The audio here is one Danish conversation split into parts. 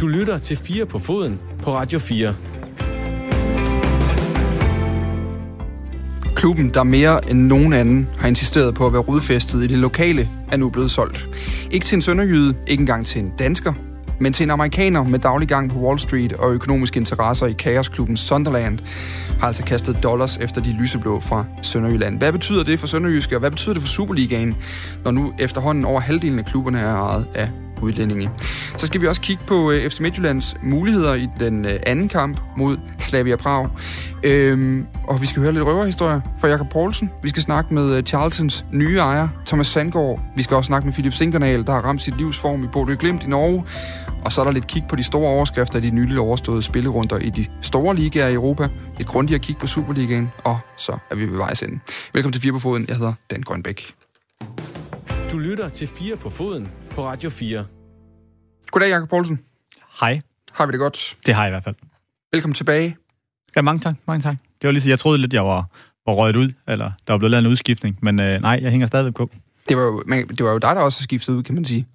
Du lytter til 4 på foden på Radio 4. Klubben, der mere end nogen anden har insisteret på at være rodfæstet i det lokale, er nu blevet solgt. Ikke til en sønderjyde, ikke engang til en dansker, men til en amerikaner med daglig gang på Wall Street og økonomiske interesser i kaosklubben Sunderland, har altså kastet dollars efter de lyseblå fra Sønderjylland. Hvad betyder det for Sønderjyske, og hvad betyder det for Superligaen, når nu efterhånden over halvdelen af klubberne er ejet af udlændinge. Så skal vi også kigge på øh, FC Midtjyllands muligheder i den øh, anden kamp mod Slavia Prag. Øhm, og vi skal høre lidt røverhistorier fra Jakob Poulsen. Vi skal snakke med øh, Charltons nye ejer, Thomas Sandgaard. Vi skal også snakke med Philip Sinkernal, der har ramt sit livsform i Bodø Glimt i Norge. Og så er der lidt kig på de store overskrifter af de nyligt overståede spillerunder i de store ligaer i Europa. Et grundigere kig på Superligaen, og så er vi ved vejs ende. Velkommen til Fire på Foden. Jeg hedder Dan Grønbæk. Du lytter til 4 på foden på Radio 4. Goddag, Jakob Poulsen. Hej. Har vi det godt? Det har jeg i hvert fald. Velkommen tilbage. Ja, mange tak. Mange tak. Det var lige så, jeg troede lidt, jeg var, var røget ud, eller der var blevet lavet en udskiftning, men øh, nej, jeg hænger stadigvæk på. Det var, jo, men, det var jo dig, der også har skiftet ud, kan man sige.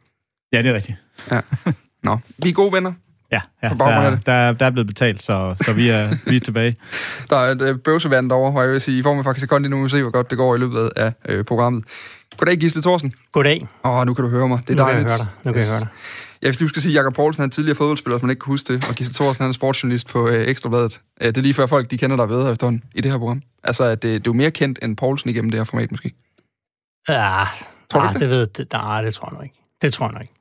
Ja, det er rigtigt. Ja. Nå, vi er gode venner. Ja, ja På der, det. der, der er blevet betalt, så, så vi, er, vi er tilbage. Der er et øh, bøvsevand derovre, og jeg vil sige, I får mig faktisk sekund, nu vi se, hvor godt det går i løbet af øh, programmet. Goddag, Gisle Thorsen. Goddag. Åh, oh, nu kan du høre mig. Det er nu kan dejligt. jeg høre dig. Nu kan Yes. jeg høre dig. Ja, hvis du skal sige, Jakob Poulsen er en tidligere fodboldspiller, hvis man ikke kan huske det, og Gisle Thorsen han er sportsjournalist på øh, Ekstrabladet. Øh, det er lige før folk, de kender dig ved efterhånden i det her program. Altså, at det, du er mere kendt end Poulsen igennem det her format, måske. Ja, Tror du ah, ikke det? ved det, nej, det tror jeg nok ikke. Det tror jeg nok ikke.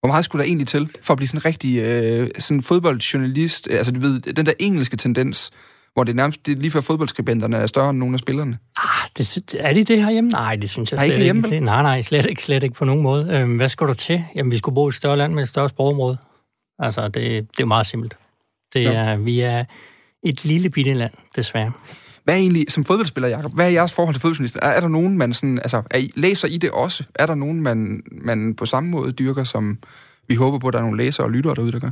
Hvor meget skulle der egentlig til, for at blive sådan en rigtig øh, sådan fodboldjournalist? Altså, du ved, den der engelske tendens, hvor det er nærmest det er lige før fodboldskribenterne er større end nogle af spillerne. Ah, det, er de det herhjemme? Nej, det synes jeg slet ikke ikke. vel? Det- Nej, nej, slet ikke, slet ikke på nogen måde. Øhm, hvad skal du til? Jamen, vi skulle bo i et større land med et større sprogområde. Altså, det, det er meget simpelt. Det er, vi er et lille bitte land, desværre. Hvad er egentlig, som fodboldspiller, Jacob, hvad er jeres forhold til fodboldjournalister? Er, er der nogen, man sådan, altså, er I, læser I det også? Er der nogen, man, man på samme måde dyrker, som vi håber på, at der er nogle læsere og lyttere derude, der gør?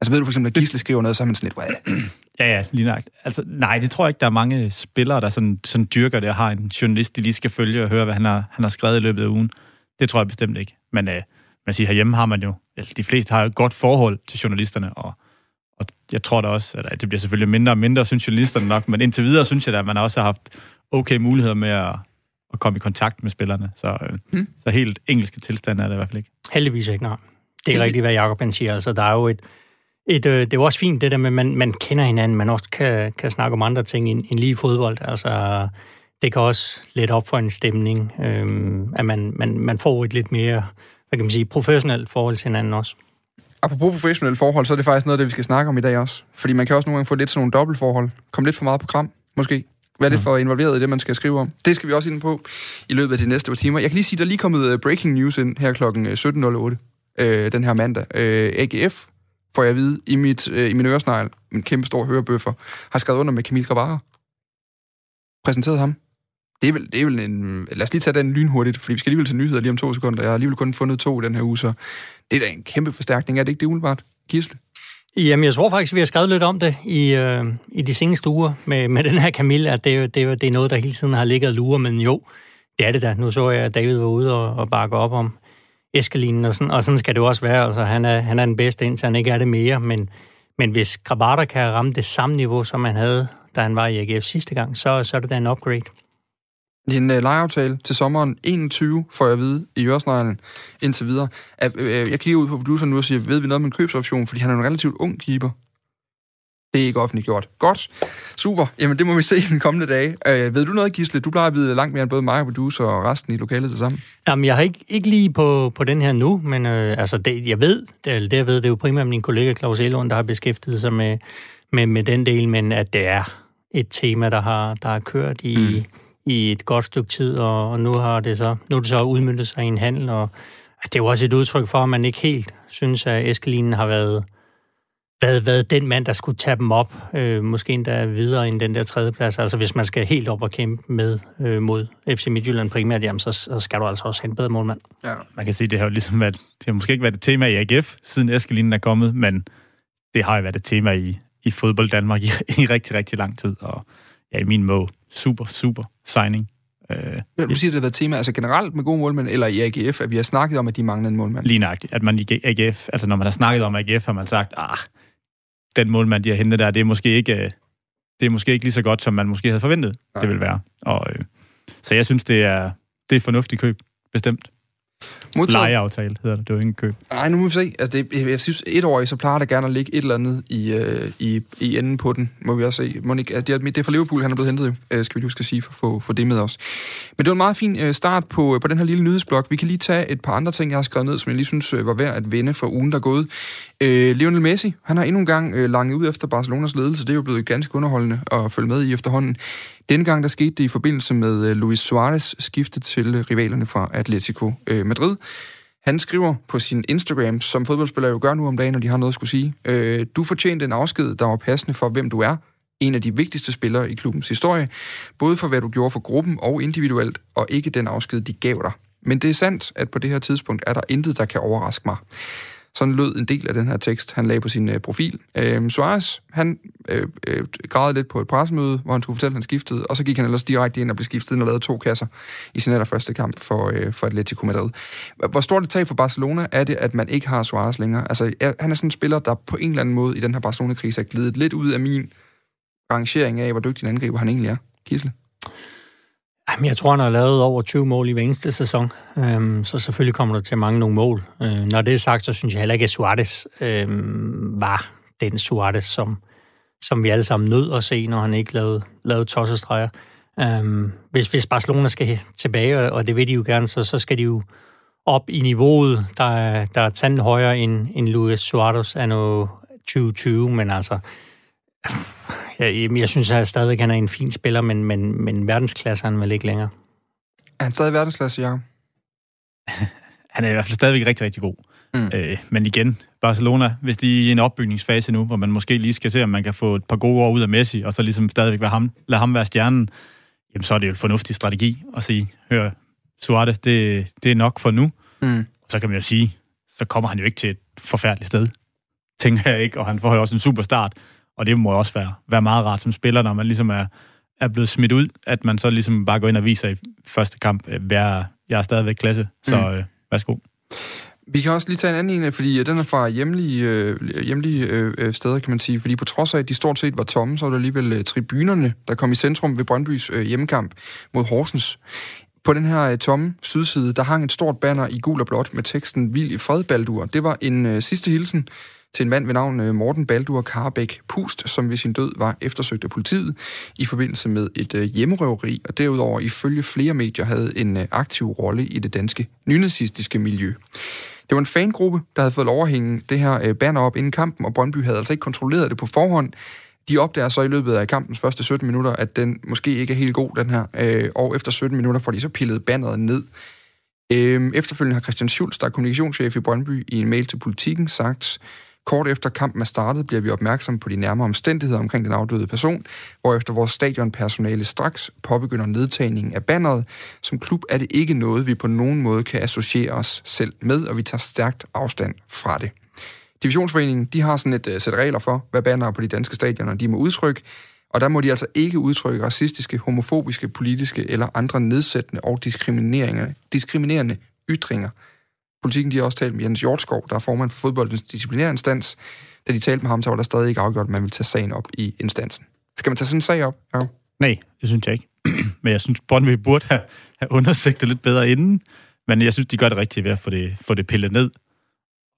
Altså ved du for eksempel, at Gisle skriver noget, så er man sådan lidt, hvad? Ja, ja, lige nok. Altså, nej, det tror jeg ikke, der er mange spillere, der sådan, sådan dyrker det og har en journalist, de lige skal følge og høre, hvad han har, han har skrevet i løbet af ugen. Det tror jeg bestemt ikke. Men øh, man siger, herhjemme har man jo, eller de fleste har jo et godt forhold til journalisterne, og, og jeg tror da også, at det bliver selvfølgelig mindre og mindre, synes journalisterne nok, men indtil videre synes jeg da, at man også har haft okay muligheder med at, at komme i kontakt med spillerne. Så, øh, Hmm. så helt engelske tilstande er det i hvert fald ikke. Heldigvis ikke, nej. Det er rigtigt, hvad Jacob han siger. Altså, der er jo et, et, øh, det er jo også fint, det der med, at man, man kender hinanden, man også kan, kan snakke om andre ting end, end lige fodbold. Altså, det kan også lidt op for en stemning, øhm, at man, man, man får et lidt mere, hvad kan man sige, professionelt forhold til hinanden også. Apropos professionelle forhold, så er det faktisk noget af det, vi skal snakke om i dag også. Fordi man kan også nogle gange få lidt sådan nogle dobbeltforhold. Kom lidt for meget på kram, måske. Være lidt for involveret i det, man skal skrive om. Det skal vi også ind på i løbet af de næste par timer. Jeg kan lige sige, der er lige kommet øh, breaking news ind her klokken øh, 17.08 øh, den her mandag. Øh, AGF, får jeg at vide, i, mit, øh, i min øresnegl, en kæmpe stor hørebøffer, har skrevet under med Camille Grabara. Præsenteret ham. Det er, vel, det er vel en... Lad os lige tage den lynhurtigt, fordi vi skal alligevel til nyheder lige om to sekunder. Jeg har alligevel kun fundet to i den her uge, så det er da en kæmpe forstærkning. Er det ikke det umiddelbart? Gisle? Jamen, jeg tror faktisk, vi har skrevet lidt om det i, øh, i de seneste uger med, med den her Camille, at det, det, er det er noget, der hele tiden har ligget og lurer, men jo, det er det da. Nu så jeg, at David var ude og, og bakke op om Eskelinen, og sådan, og sådan skal det jo også være. Altså, han, er, han er den bedste, indtil han ikke er det mere, men, men hvis Grabater kan ramme det samme niveau, som han havde, da han var i AGF sidste gang, så, så er det da en upgrade. En uh, lejeaftale til sommeren 21, får jeg at vide, i Øresneglen indtil videre. At, øh, jeg kigger ud på produceren nu og siger, ved vi noget om en købsoption, fordi han er en relativt ung keeper. Det er ikke offentliggjort. Godt. Super. Jamen, det må vi se i den kommende dage. Øh, ved du noget, Gisle? Du plejer at vide langt mere end både mig og producer og resten i lokalet til sammen. Jamen, jeg har ikke, ikke lige på, på den her nu, men øh, altså det, jeg ved, det, det jeg ved, det er jo primært min kollega Claus Elund, der har beskæftiget sig med, med, med den del, men at det er et tema, der har, der har kørt i, mm. I et godt stykke tid, og, og nu har det så, nu er det så udmyndtet sig i en handel, og det er jo også et udtryk for, at man ikke helt synes, at Eskelinen har været, været, været den mand, der skulle tage dem op, øh, måske endda videre end den der tredje plads. Altså hvis man skal helt op og kæmpe med øh, mod FC Midtjylland primært, jamen, så, så skal du altså også have en bedre målmand. Ja. Man kan sige, det har jo ligesom været, det har måske ikke været et tema i AGF, siden Eskelinen er kommet, men det har jo været et tema i, i fodbold Danmark i, i rigtig, rigtig lang tid, og ja, i min måde, super, super signing. Øh, Du siger, det har været tema, altså generelt med gode målmænd, eller i AGF, at vi har snakket om, at de manglede en målmand. lige nøjagtigt, at man i AGF, altså når man har snakket om AGF, har man sagt, ah, den målmand, de har hentet der, det er måske ikke, øh, det er måske ikke lige så godt, som man måske havde forventet, Nej. det vil være. Og, øh, så jeg synes, det er, det er et fornuftigt køb, bestemt. Modtaget. Lejeaftale hedder det, det er jo ikke en køb. Nej, nu må vi se. Altså, det, jeg, synes, et år så plejer der gerne at ligge et eller andet i, øh, i, i enden på den, må vi også se. Monik, det, er, det er fra Liverpool, han er blevet hentet, jo, øh, skal vi huske at sige, for få, få det med os. Men det var en meget fin øh, start på, på den her lille nyhedsblok. Vi kan lige tage et par andre ting, jeg har skrevet ned, som jeg lige synes øh, var værd at vende for ugen, der er gået. Øh, Lionel Messi, han har endnu en gang øh, langet ud efter Barcelonas ledelse. Det er jo blevet ganske underholdende at følge med i efterhånden. Denne gang, der skete det i forbindelse med øh, Luis Suarez skifte til øh, rivalerne fra Atletico øh, Madrid. Han skriver på sin Instagram, som fodboldspillere jo gør nu om dagen, når de har noget at skulle sige. Øh, du fortjente en afsked, der var passende for, hvem du er. En af de vigtigste spillere i klubbens historie. Både for, hvad du gjorde for gruppen og individuelt, og ikke den afsked, de gav dig. Men det er sandt, at på det her tidspunkt er der intet, der kan overraske mig. Sådan lød en del af den her tekst, han lagde på sin øh, profil. Øh, Suarez, han øh, øh, græd lidt på et pressemøde, hvor han skulle fortælle, at han skiftede, og så gik han ellers direkte ind og blev skiftet ind og lavede to kasser i sin allerførste kamp for, øh, for Atletico Madrid. Hvor stort et tag for Barcelona er det, at man ikke har Suarez længere? Altså, er, han er sådan en spiller, der på en eller anden måde i den her Barcelona-krise er glidet lidt ud af min rangering af, hvor dygtig en angriber han egentlig er. Gisle? Jamen, jeg tror, han har lavet over 20 mål i hver eneste sæson, øhm, så selvfølgelig kommer der til at mange nogle mål. Øh, når det er sagt, så synes jeg heller ikke, at Suarez øhm, var den Suarez, som, som vi alle sammen nød at se, når han ikke lavede, lavede tossestreger. Øhm, hvis, hvis Barcelona skal tilbage, og det vil de jo gerne, så, så skal de jo op i niveauet, der er, der er tanden højere end, end Luis Suarez er nu 2020, men altså, jeg, jeg synes at stadigvæk, han er en fin spiller, men, men, men verdensklasse er han vel ikke længere. Er han stadig verdensklasse, Jacob? Han er i hvert fald stadigvæk rigtig, rigtig god. Mm. Øh, men igen, Barcelona, hvis de er i en opbygningsfase nu, hvor man måske lige skal se, om man kan få et par gode år ud af Messi, og så ligesom stadigvæk være ham, lade ham være stjernen, jamen så er det jo en fornuftig strategi at sige, hør, Suarez, det, det er nok for nu. Mm. Så kan man jo sige, så kommer han jo ikke til et forfærdeligt sted, tænker jeg ikke, og han får jo også en super start, og det må også være, være meget rart som spiller, når man ligesom er, er blevet smidt ud, at man så ligesom bare går ind og viser i første kamp, øh, hvad jeg er stadigvæk klasse, så Mm. øh, værsgo. Vi kan også lige tage en anden en, fordi den er fra hjemlige, øh, hjemlige øh, øh, steder, kan man sige. Fordi på trods af, at de stort set var tomme, så var det alligevel øh, tribunerne, der kom i centrum ved Brøndbys øh, hjemmekamp mod Horsens. På den her øh, tomme sydside, der hang et stort banner i gul og blåt med teksten Vild i fred, Baldur. Det var en øh, sidste hilsen til en mand ved navn øh, Morten Baldur Karbæk Pust, som ved sin død var eftersøgt af politiet i forbindelse med et øh, hjemmerøveri, og derudover ifølge flere medier havde en øh, aktiv rolle i det danske nynazistiske miljø. Det var en fangruppe, der havde fået lov at hænge det her banner op inden kampen, og Brøndby havde altså ikke kontrolleret det på forhånd. De opdager så i løbet af kampens første 17 minutter, at den måske ikke er helt god, den her. Og efter 17 minutter får de så pillet banneret ned. Øhm, efterfølgende har Christian Schulz, der er kommunikationschef i Brøndby, i en mail til politikken sagt, Kort efter kampen er startet, bliver vi opmærksom på de nærmere omstændigheder omkring den afdøde person, hvorefter vores stadionpersonale straks påbegynder nedtagningen af banneret. Som klub er det ikke noget, vi på nogen måde kan associere os selv med, og vi tager stærkt afstand fra det. Divisionsforeningen de har sådan et uh, sæt regler for, hvad bannere på de danske stadioner de må udtrykke, og der må de altså ikke udtrykke racistiske, homofobiske, politiske eller andre nedsættende og diskriminerende, diskriminerende ytringer. Politikken de har også talt med Jens Hjortskov, der er formand for fodboldens disciplinærinstans. Da de talte med ham, så var der stadig ikke afgjort, at man ville tage sagen op i instansen. Skal man tage sådan en sag op? Ja. Nej, det synes jeg ikke. Men jeg synes, Brøndby burde have, have undersøgt det lidt bedre inden. Men jeg synes, de gør det rigtigt ved at få det, få det pillet ned.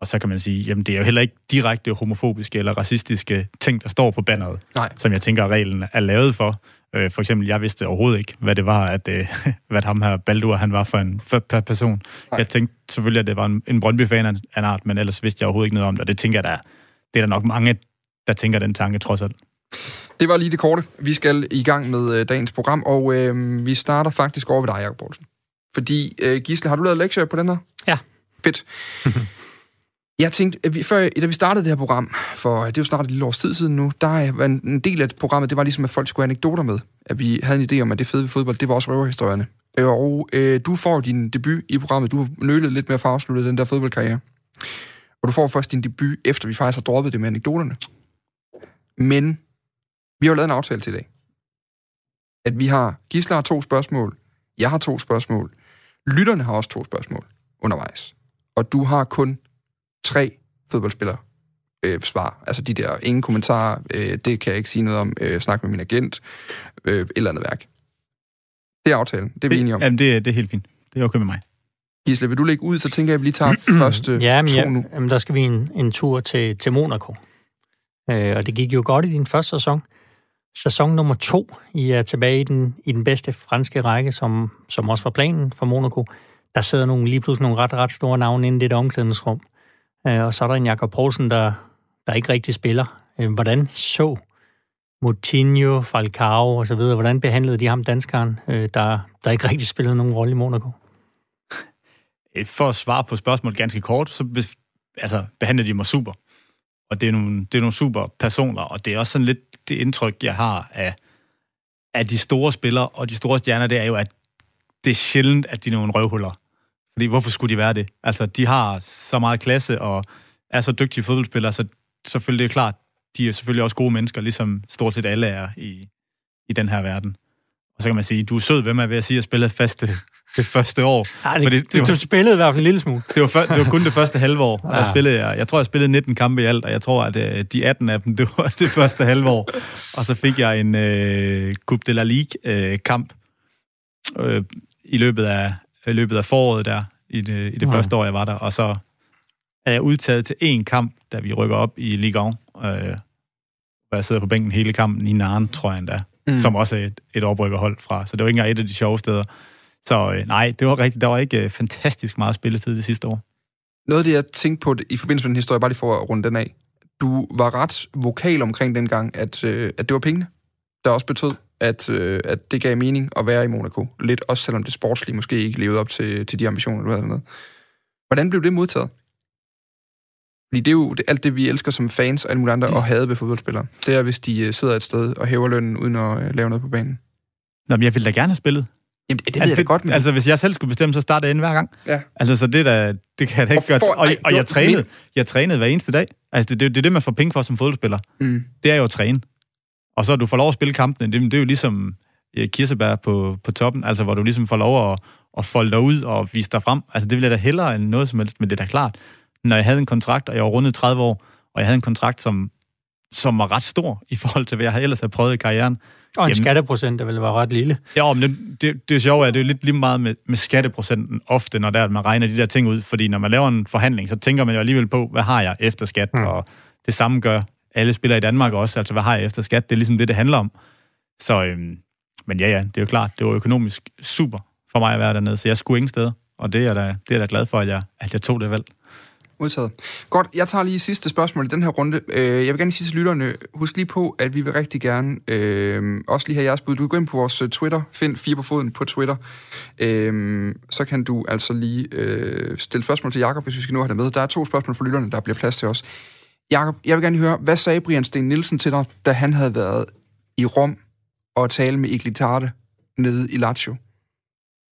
Og så kan man sige, jamen det er jo heller ikke direkte homofobiske eller racistiske ting, der står på banneret, Nej. som jeg tænker, reglen er lavet for. Øh, For eksempel, jeg vidste overhovedet ikke, hvad det var, at, øh, hvad ham her Baldur, han var for en for, per person. Nej. Jeg tænkte selvfølgelig, at det var en, en Brøndby-fan af en art, men ellers vidste jeg overhovedet ikke noget om det, og det tænker jeg, der, det er der nok mange, der tænker den tanke trods alt. Det var lige det korte. Vi skal i gang med øh, dagens program, og øh, vi starter faktisk over ved dig, Jacob Poulsen. Fordi, øh, Gisle, har du lavet lektier på den her? Ja. Fedt. Jeg tænkte, at vi, før, da vi startede det her program, for øh, det er jo snart et lille års tid siden nu, der øh, var en, en del af programmet, det var ligesom, at folk skulle have anekdoter med. At vi havde en idé om, at det fede ved fodbold, det var også røverhistorierne. Øh, og øh, du får din debut i programmet. Du har nølet lidt med at få afsluttet den der fodboldkarriere. Og du får først din debut, efter vi faktisk har droppet det med anekdoterne. Men vi har jo lavet en aftale til i dag. At vi har Gisler har to spørgsmål. Jeg har to spørgsmål. Lytterne har også to spørgsmål undervejs. Og du har kun tre fodboldspillere øh, svar. Altså de der ingen kommentarer, øh, det kan jeg ikke sige noget om, øh, snak med min agent, øh, et eller andet værk. Det er aftalen, det er vi enige om. Jamen, det, det er helt fint. Det er okay med mig. Gisle, vil du lægge ud, så tænker jeg, at vi lige tager første ja, men, to ja, nu. jamen, der skal vi en, en tur til, til Monaco. Øh, og det gik jo godt i din første sæson. Sæson nummer to, I er tilbage i den, i den bedste franske række, som, som også var planen for Monaco. Der sidder nogle, lige pludselig nogle ret, ret store navne inde i det omklædningsrum. Øh, Øh, og så er der en Jakob Poulsen, der, der ikke rigtig spiller. Øh, hvordan så Moutinho, Falcao og så videre, hvordan behandlede de ham danskeren, øh, der, der ikke rigtig spillede nogen rolle i Monaco? For at svare på spørgsmålet ganske kort, så be, altså, behandlede de mig super. Og det er, nogle, det er nogle super personer, og det er også sådan lidt det indtryk, jeg har af, af de store spillere og de store stjerner, det er jo, at det er sjældent, at de er nogle røvhuller. Fordi hvorfor skulle de være det? Altså, de har så meget klasse og er så dygtige fodboldspillere, så selvfølgelig det er klart, de er selvfølgelig også gode mennesker, ligesom stort set alle er i, i den her verden. Og så kan man sige, du er sød, hvem er ved at sige, at spille faste det første år. Ja, det, Fordi det, det, du spillede i hvert fald en lille smule. Det var, før, det var kun det første halve år, og der Ja. spillede jeg. Jeg tror, jeg spillede 19 kampe i alt, og jeg tror, at øh, de 18 af dem, det var det første halve år. Og så fik jeg en øh, Coupe de la Ligue-kamp øh, i løbet af, i løbet af foråret der, i det, i det Ja. første år, jeg var der. Og så er jeg udtaget til én kamp, da vi rykker op i Ligue 1, øh, hvor jeg sidder på bænken hele kampen i Narn, tror jeg endda, mm. som også er et, et oprykkerhold fra. Så det var ikke engang et af de sjove steder. Så øh, nej, det var rigtigt. Der var ikke øh, fantastisk meget spilletid det sidste år. Noget af det, jeg tænkte på i forbindelse med den historie, bare lige for at runde den af. Du var ret vokal omkring dengang, at, øh, at det var pengene, der også betød, at, øh, at det gav mening at være i Monaco. Lidt også selvom det sportslige måske ikke levede op til, til de ambitioner, du havde med. Hvordan blev det modtaget? Fordi det er jo det, alt det, vi elsker som fans og alle mulige andre, og have ved fodboldspillere. Det er, hvis de øh, sidder et sted og hæver lønnen, uden at øh, lave noget på banen. Nå, men jeg ville da gerne have spillet. Jamen, det ved jeg da godt, men... Altså, hvis jeg selv skulle bestemme, så startede jeg ind hver gang. Ja. Altså, så det, der, det kan jeg da ikke gøre. for- Og, og jeg, trænede, jeg trænede hver eneste dag. Altså, det, det, det er det, man får penge for som fodboldspiller. Mm. Det er jo at træne. Og så du får lov at spille kampene, det, det er jo ligesom øh, kirsebær på, på toppen, altså hvor du ligesom får lov at, at folde dig ud og vise dig frem. Altså, det ville jeg da hellere end noget som helst, men det er da klart. Når jeg havde en kontrakt, og jeg var rundet 30 år, og jeg havde en kontrakt, som, som var ret stor i forhold til, hvad jeg ellers havde prøvet i karrieren, Og en Jamen- skatteprocent, der ville være ret lille. Ja, men det, det, det er sjovt, at det er lidt lige meget med, med skatteprocenten ofte, når der, at man regner de der ting ud. Fordi når man laver en forhandling, så tænker man jo alligevel på, hvad har jeg efter skat? Mm. Og det samme gør alle spillere i Danmark også. Altså, hvad har jeg efter skat? Det er ligesom det, det handler om. Så, øhm, men ja, ja, det er jo klart, det var økonomisk super for mig at være dernede, så jeg skulle ingen steder. Og det er da, det er jeg da glad for, at jeg, at jeg tog det valg. Modtaget. Godt, jeg tager lige sidste spørgsmål i den her runde. Øh, jeg vil gerne sige til lytterne, husk lige på, at vi vil rigtig gerne øh, også lige have jeres bud. Du kan gå ind på vores øh, Twitter, find fire på foden på Twitter. Øh, så kan du altså lige øh, stille spørgsmål til Jakob, hvis vi skal nu have det med. Der er to spørgsmål for lytterne, der bliver plads til os. Jakob, jeg vil gerne høre, hvad sagde Brian Sten Nielsen til dig, da han havde været i Rom og tale med Iglitarte nede i Lazio?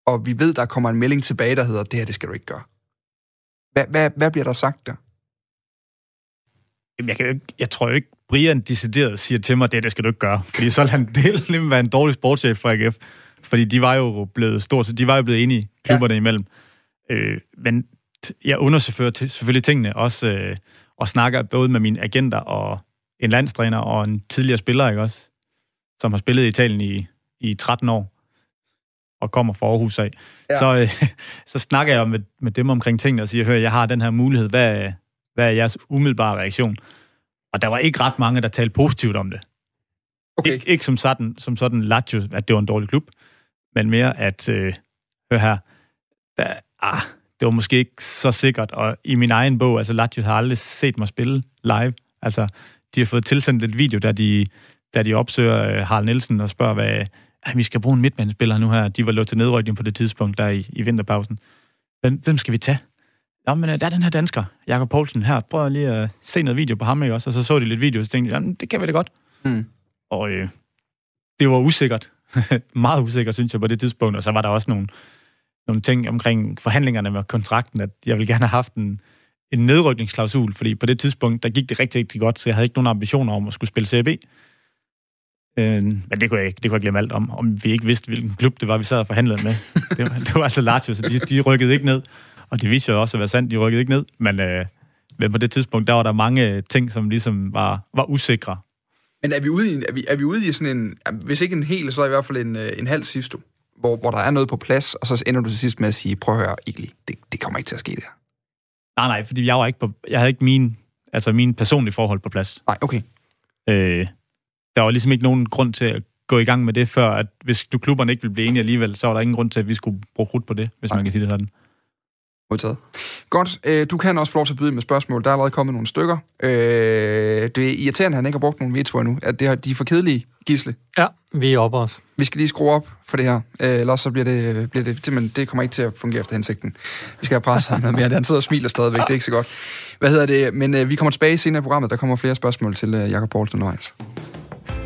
Og vi ved, der kommer en melding tilbage, der hedder, det her, det skal du ikke gøre. Hvad, hvad, hvad bliver der sagt der? Jamen, jeg, kan jo ikke, jeg tror jo ikke, Brian decideret siger til mig, det, det skal du ikke gøre. Fordi så han det nemlig være en dårlig sportschef for AGF. Fordi de var jo blevet stort, så de var jo blevet enige, klubberne ja. imellem. Øh, men jeg undersøger til, selvfølgelig tingene, også øh, og snakker både med mine agenter og en landstræner og en tidligere spiller, ikke også? Som har spillet i Italien i, i 13 år og kommer fra Aarhus af. Ja. Så, øh, så snakker jeg med, med dem omkring tingene og siger, hør, jeg har den her mulighed. Hvad, hvad er jeres umiddelbare reaktion? Og der var ikke ret mange, der talte positivt om det. Okay. Ik- ikke som sådan, som sådan Lazio, at det var en dårlig klub, men mere at, øh, hør her, der, ah, det var måske ikke så sikkert, og i min egen bog, altså Lazio har aldrig set mig spille live. Altså, de har fået tilsendt et video, da de, da de opsøger øh, Harald Nielsen og spørger, hvad, vi skal bruge en midtmandspiller nu her. De var lukket til nedrykning på det tidspunkt, der i, i vinterpausen. Hvem, hvem skal vi tage? Nå, men øh, der er den her dansker, Jakob Poulsen, her. Prøv lige at se noget video på ham, ikke også? Og så så de lidt video, og så tænkte jeg, "Jamen, det kan vi da godt. Mm. Og øh, det var usikkert. Meget usikkert, synes jeg, på det tidspunkt. Og så var der også nogle, nogle ting omkring forhandlingerne med kontrakten, at jeg ville gerne have haft en, en nedrykningsklausul, fordi på det tidspunkt, der gik det rigtig, rigtig godt, så jeg havde ikke nogen ambitioner om at skulle spille CB. Øh, men det kunne, jeg ikke, det kunne jeg glemme alt om. Om vi ikke vidste, hvilken klub det var, vi sad og forhandlede med. det, var, det var altså Lazio, så de, de rykkede ikke ned. Og det viste jo også at være sandt, de rykkede ikke ned. Men, øh, men på det tidspunkt, der var der mange ting, som ligesom var, var usikre. Men er vi ude i, er vi, er vi ude i sådan en, hvis ikke en hel, så i hvert fald en, øh, en halv sidste, hvor, hvor der er noget på plads, og så ender du til sidst med at sige, prøv at høre, Egli, det, det kommer ikke til at ske det her. Nej, nej, fordi jeg, var ikke på, jeg havde ikke min, altså min personlige forhold på plads. Nej, okay. Øh, der var ligesom ikke nogen grund til at gå i gang med det, før at hvis du klubberne ikke ville blive enige alligevel, så var der ingen grund til, at vi skulle bruge krudt på det, hvis Nej. man kan sige det sådan. Modtaget. Godt, øh, du kan også få lov til at byde med spørgsmål. Der er allerede kommet nogle stykker. Øh, det er irriterende, at han ikke har brugt nogle veto endnu. At det har, de er for kedelige, Gisle. Ja, vi er oppe også. Vi skal lige skrue op for det her. Øh, ellers så bliver det, bliver det simpelthen, det kommer ikke til at fungere efter hensigten. Vi skal have presset ham noget mere. Han sidder og smiler stadigvæk, det er ikke så godt. Hvad hedder det? Men øh, vi kommer tilbage senere i programmet. Der kommer flere spørgsmål til øh, Jakob Poulsen undervejs.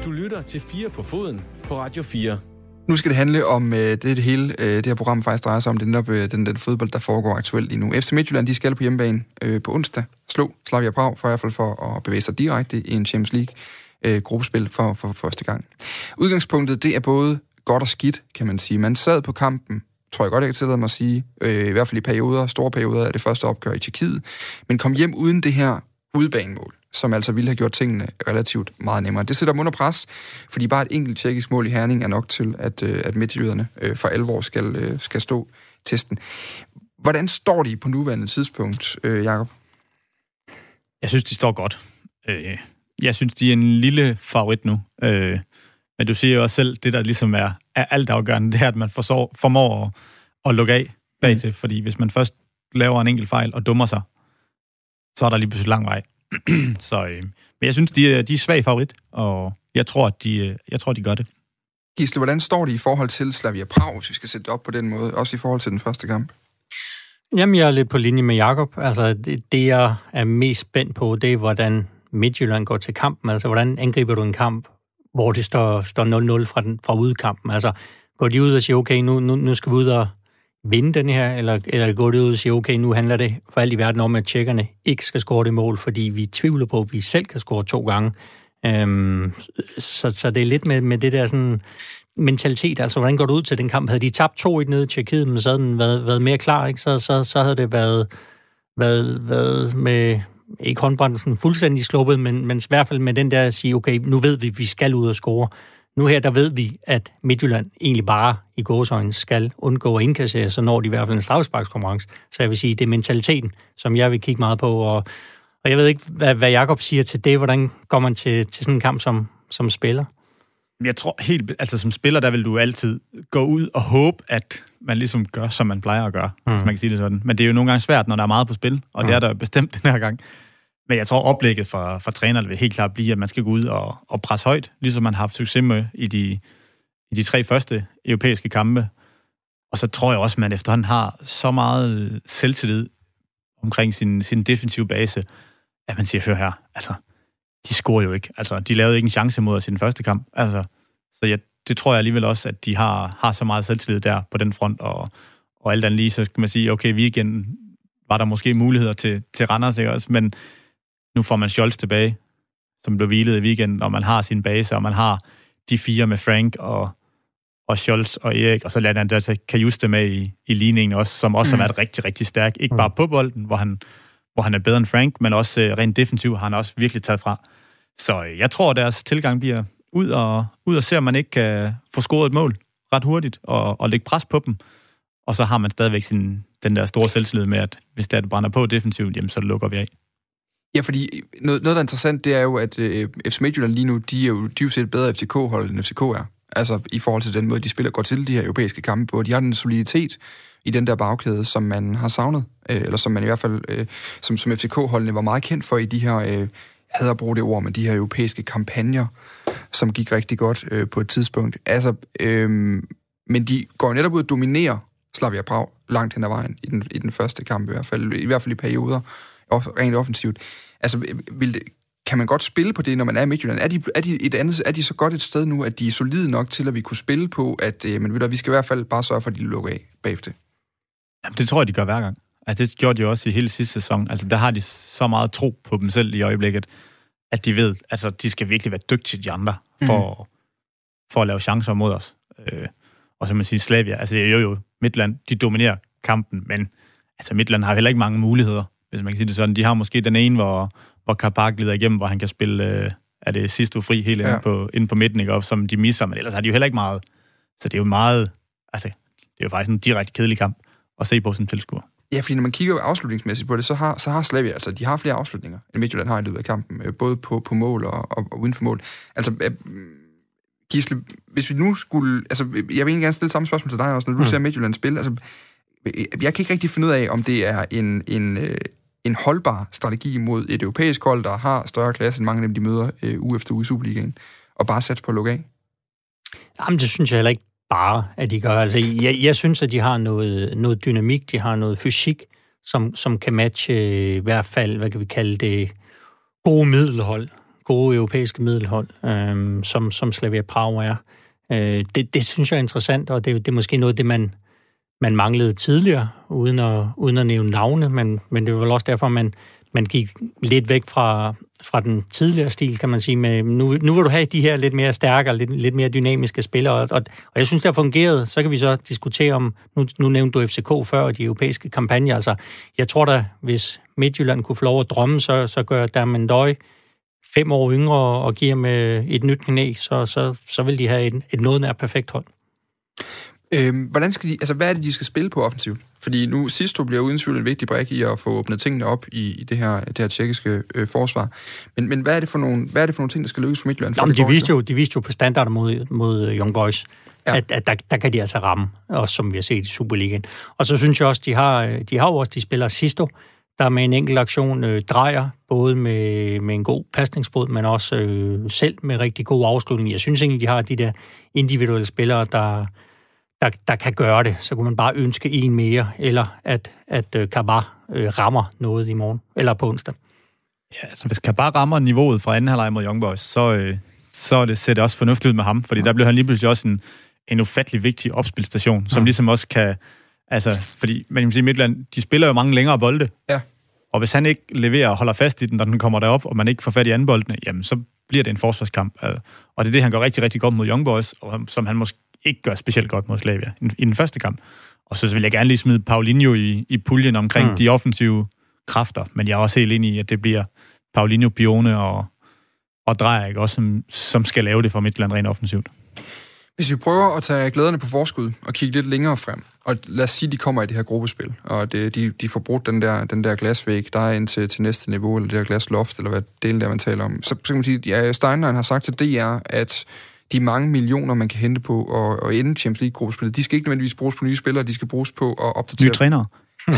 Du lytter til 4 på foden på Radio 4. Nu skal det handle om øh, det, det hele øh, det her program faktisk drejer sig om. Det er netop øh, den, den fodbold, der foregår aktuelt lige nu. FC Midtjylland, de skal på hjemmebane øh, på onsdag. Slå Slavia Prag for i hvert fald for at bevæge sig direkte i en Champions League øh, gruppespil for, for, for første gang. Udgangspunktet, det er både godt og skidt, kan man sige. Man sad på kampen, tror jeg godt, jeg kan tillade mig at sige, øh, i hvert fald i perioder, store perioder af det første opgør i Tjekkiet, men kom hjem uden det her udbanemål som altså ville have gjort tingene relativt meget nemmere. Det sætter dem under pres, fordi bare et enkelt tjekkisk mål i Herning er nok til, at, øh, at midtjyderne øh, for alvor skal, øh, skal stå testen. Hvordan står de på nuværende tidspunkt, Jakob? Jeg synes, de står godt. Jeg synes, de er en lille favorit nu. Men du siger jo også selv, det der ligesom er, er altafgørende, det er, at man forsår, formår at, at lukke af bagtil. Mm. Fordi hvis man først laver en enkelt fejl og dummer sig, så er der lige pludselig lang vej. så, øh, men jeg synes, de er, de er svag favorit, og jeg tror, at de, øh, jeg tror, de gør det. Gisle, hvordan står det i forhold til Slavia Prag, hvis vi skal sætte det op på den måde, også i forhold til den første kamp? Jamen, jeg er lidt på linje med Jakob. Altså, det, det, jeg er mest spændt på, det er, hvordan Midtjylland går til kampen. Altså, hvordan angriber du en kamp, hvor det står, står 0-0 fra, den, fra udkampen? Altså, går de ud og siger, okay, nu, nu, nu skal vi ud og vinde den her, eller, eller gå det ud og sige, okay, nu handler det for alt i verden om, at tjekkerne ikke skal score det mål, fordi vi tvivler på, at vi selv kan score to gange. Øhm, så, så det er lidt med, med det der sådan mentalitet, altså hvordan går du ud til den kamp? Havde de tabt to i nede i Tjekkiet, men så havde den været, været mere klar, ikke? Så, så, så havde det været, været, været med, ikke håndbrændelsen fuldstændig sluppet, men, men i hvert fald med den der at sige, okay, nu ved vi, at vi skal ud og score. Nu her, der ved vi, at Midtjylland egentlig bare i gåsøjne skal undgå at indkassere, så når de i hvert fald en strafsparkskonkurrence. Så jeg vil sige, det er mentaliteten, som jeg vil kigge meget på. Og, og jeg ved ikke, hvad, hvad Jakob siger til det. Hvordan går man til, til sådan en kamp som, som spiller? Jeg tror helt, altså som spiller, der vil du altid gå ud og håbe, at man ligesom gør, som man plejer at gøre, mm. hvis man kan sige det sådan. Men det er jo nogle gange svært, når der er meget på spil, og mm. det er der bestemt den her gang. Men jeg tror, oplægget for, for træneren vil helt klart blive, at man skal gå ud og, og presse højt, ligesom man har haft succes med i de, i de tre første europæiske kampe. Og så tror jeg også, at man efterhånden har så meget selvtillid omkring sin, sin defensive base, at man siger, hør her, altså, de scorer jo ikke. Altså, de lavede ikke en chance mod os i den første kamp. Altså, så jeg, det tror jeg alligevel også, at de har, har så meget selvtillid der på den front, og, og alt andet lige, så skal man sige, okay, vi igen var der måske muligheder til, til Randers, ikke også? Men nu får man Scholz tilbage, som blev hvilet i weekenden, og man har sin base, og man har de fire med Frank og, og Scholz og Erik, og så lader han der Kajuste med i, i ligningen også, som også mm. har været rigtig, rigtig stærk. Ikke bare på bolden, hvor han, hvor han er bedre end Frank, men også uh, rent defensivt har han også virkelig taget fra. Så uh, jeg tror, deres tilgang bliver ud og, ud og se, om man ikke kan få scoret et mål ret hurtigt og, og lægge pres på dem. Og så har man stadigvæk sin, den der store selvtillid med, at hvis det, er, det brænder på defensivt, jamen, så lukker vi af. Ja, fordi noget, noget der er interessant, det er jo, at øh, FC Midtjylland lige nu, de er jo dybest set bedre FCK-hold, end FCK er. Altså i forhold til den måde, de spiller går til de her europæiske kampe på. De har den soliditet i den der bagkæde, som man har savnet, øh, eller som man i hvert fald, øh, som, som FCK-holdene var meget kendt for i de her, øh, havde at bruge det ord, men de her europæiske kampagner, som gik rigtig godt øh, på et tidspunkt. Altså, øh, men de går netop ud og dominerer Slavia Prag langt hen ad vejen i den, i den første kamp i hvert fald, i hvert fald i perioder rent offensivt. Altså, vil det, kan man godt spille på det, når man er i Midtjylland? Er de, er, de et andet, er de så godt et sted nu, at de er solide nok til, at vi kunne spille på, at øh, men ved du, vi skal i hvert fald bare sørge for, at de lukker af bagefter? Jamen, det tror jeg, de gør hver gang. Altså, det gjorde de også i hele sidste sæson. Altså, der har de så meget tro på dem selv i øjeblikket, at de ved, altså, de skal virkelig være dygtige, de andre, for, mm. for at lave chancer mod os. Øh, og så man sige, Slavia, altså jo jo Midtland, de dominerer kampen, men altså Midtland har heller ikke mange muligheder, hvis man kan sige det sådan. De har måske den ene, hvor, hvor Karpak glider igennem, hvor han kan spille, øh, er det sidste fri helt ja. på, inde på midten, ikke, op, som de misser, men ellers har de jo heller ikke meget. Så det er jo meget, altså det er jo faktisk en direkte kedelig kamp at se på en tilskuer. Ja, fordi når man kigger afslutningsmæssigt på det, så har, så har Slavia, altså de har flere afslutninger, end Midtjylland har i løbet af kampen, øh, både på, på mål og, og, og uden for mål. Altså, øh, Gisle, hvis vi nu skulle... Altså, jeg vil egentlig gerne stille samme spørgsmål til dig også, når du mm. ser Midtjylland spille. Altså, jeg kan ikke rigtig finde ud af, om det er en, en, øh, en holdbar strategi mod et europæisk hold, der har større klasse end mange af dem, de møder øh, uge efter uge i Superligaen, og bare satse på at lukke af. Jamen, det synes jeg heller ikke bare, at de gør. Altså, jeg, jeg synes, at de har noget, noget dynamik, de har noget fysik, som, som kan matche øh, i hvert fald, hvad kan vi kalde det, gode middelhold, gode europæiske middelhold, øh, som, som Slavia Prag er. Øh, det, det synes jeg er interessant, og det, det er måske noget det, man, man manglede tidligere, uden at, uden at nævne navne, men, men det var vel også derfor, man, man gik lidt væk fra, fra den tidligere stil, kan man sige. Med, nu, nu vil du have de her lidt mere stærkere, lidt, lidt mere dynamiske spillere, og, og, og jeg synes, det har fungeret. Så kan vi så diskutere om, nu, nu nævnte du FCK før, og de europæiske kampagner. Altså, jeg tror da, hvis Midtjylland kunne få lov at drømme, så, så gør Damendøj fem år yngre og giver med et nyt knæ, så, så, så vil de have et, et noget nær perfekt hold. Øhm, hvordan skal de, altså, hvad er det, de skal spille på offensivt? Fordi nu sidst du bliver uden tvivl en vigtig brik i at få åbnet tingene op i, i det her, det her tjekkiske øh, forsvar. Men, men hvad, er det for nogle, hvad er det for nogle ting, der skal lykkes for Midtjylland? Nå, de, viste jo, de viste jo på standarder mod, mod øh, Young Boys, ja. at, at der, der kan de altså ramme, også som vi har set i Superligaen. Og så synes jeg også, de har, øh, de har jo også, de spiller Sisto, der med en enkelt aktion øh, drejer, både med, med en god pasningsfod, men også øh, selv med rigtig god afslutning. Jeg synes egentlig, de har de der individuelle spillere, der, der, der kan gøre det. Så kunne man bare ønske en mere, eller at, at øh, Kabar øh, rammer noget i morgen, eller på onsdag. Ja, altså hvis Kabar rammer niveauet fra anden halvleg mod Young Boys, så, øh, så det, ser det også fornuftigt ud med ham, fordi ja. der bliver han lige pludselig også en, en ufattelig vigtig opspilstation, som ja. ligesom også kan... Altså, fordi man kan sige, Midtland, de spiller jo mange længere bolde. Ja. Og hvis han ikke leverer og holder fast i den, når den kommer derop, og man ikke får fat i anden boldene, jamen så bliver det en forsvarskamp. Og det er det, han gør rigtig, rigtig godt mod Young Boys, og som han måske ikke gør specielt godt mod Slavia i den første kamp. Og så vil jeg gerne lige smide Paulinho i, i puljen omkring mm. de offensive kræfter, men jeg er også helt enig i, at det bliver Paulinho, Pione og, og Drejer, også, som, som skal lave det for Midtland rent offensivt. Hvis vi prøver at tage glæderne på forskud og kigge lidt længere frem, og lad os sige, at de kommer i det her gruppespil, og det, de, de får brugt den der, den der glasvæg, der er ind til, til næste niveau, eller det der glasloft, eller hvad delen der, man taler om, så, så kan man sige, at ja, Steinlein har sagt til DR, at de mange millioner, man kan hente på at, at ende Champions League-gruppespillet, de skal ikke nødvendigvis bruges på nye spillere, de skal bruges på at opdatere... Nye trænere.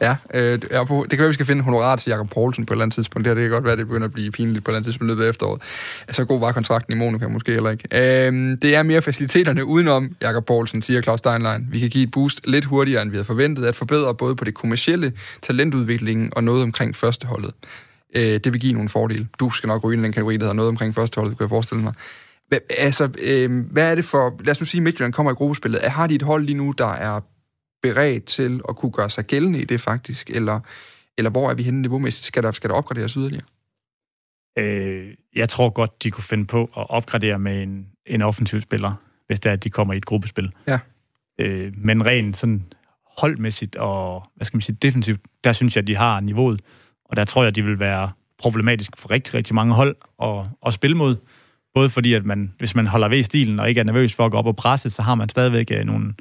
ja, øh, det kan være, vi skal finde honorar til Jakob Poulsen på et eller andet tidspunkt. Det, her, det kan godt være, det begynder at blive pinligt på et eller andet tidspunkt løbet af efteråret. Så god var kontrakten i Monaco måske heller ikke. Øh, det er mere faciliteterne udenom Jakob Poulsen, siger Claus Steinlein. Vi kan give et boost lidt hurtigere, end vi havde forventet, at forbedre både på det kommercielle, talentudviklingen og noget omkring førsteholdet øh, det vil give nogle fordele. Du skal nok ryge i den kategori, der hedder noget omkring førsteholdet, kan jeg forestille mig. Hva, altså, øh, hvad er det for... Lad os nu sige, at Midtjylland kommer i gruppespillet. Har de et hold lige nu, der er beredt til at kunne gøre sig gældende i det faktisk? Eller, eller hvor er vi henne niveaumæssigt? Skal der, skal der opgraderes yderligere? Øh, jeg tror godt, de kunne finde på at opgradere med en, en offensiv spiller, hvis det er, at de kommer i et gruppespil. Ja. Øh, men rent sådan holdmæssigt og, hvad skal man sige, defensivt, der synes jeg, at de har niveauet. Og der tror jeg, de vil være problematisk for rigtig, rigtig mange hold at, at spille mod. Både fordi, at man, hvis man holder ved i stilen og ikke er nervøs for at gå op og presse, så har man stadigvæk uh, nogle,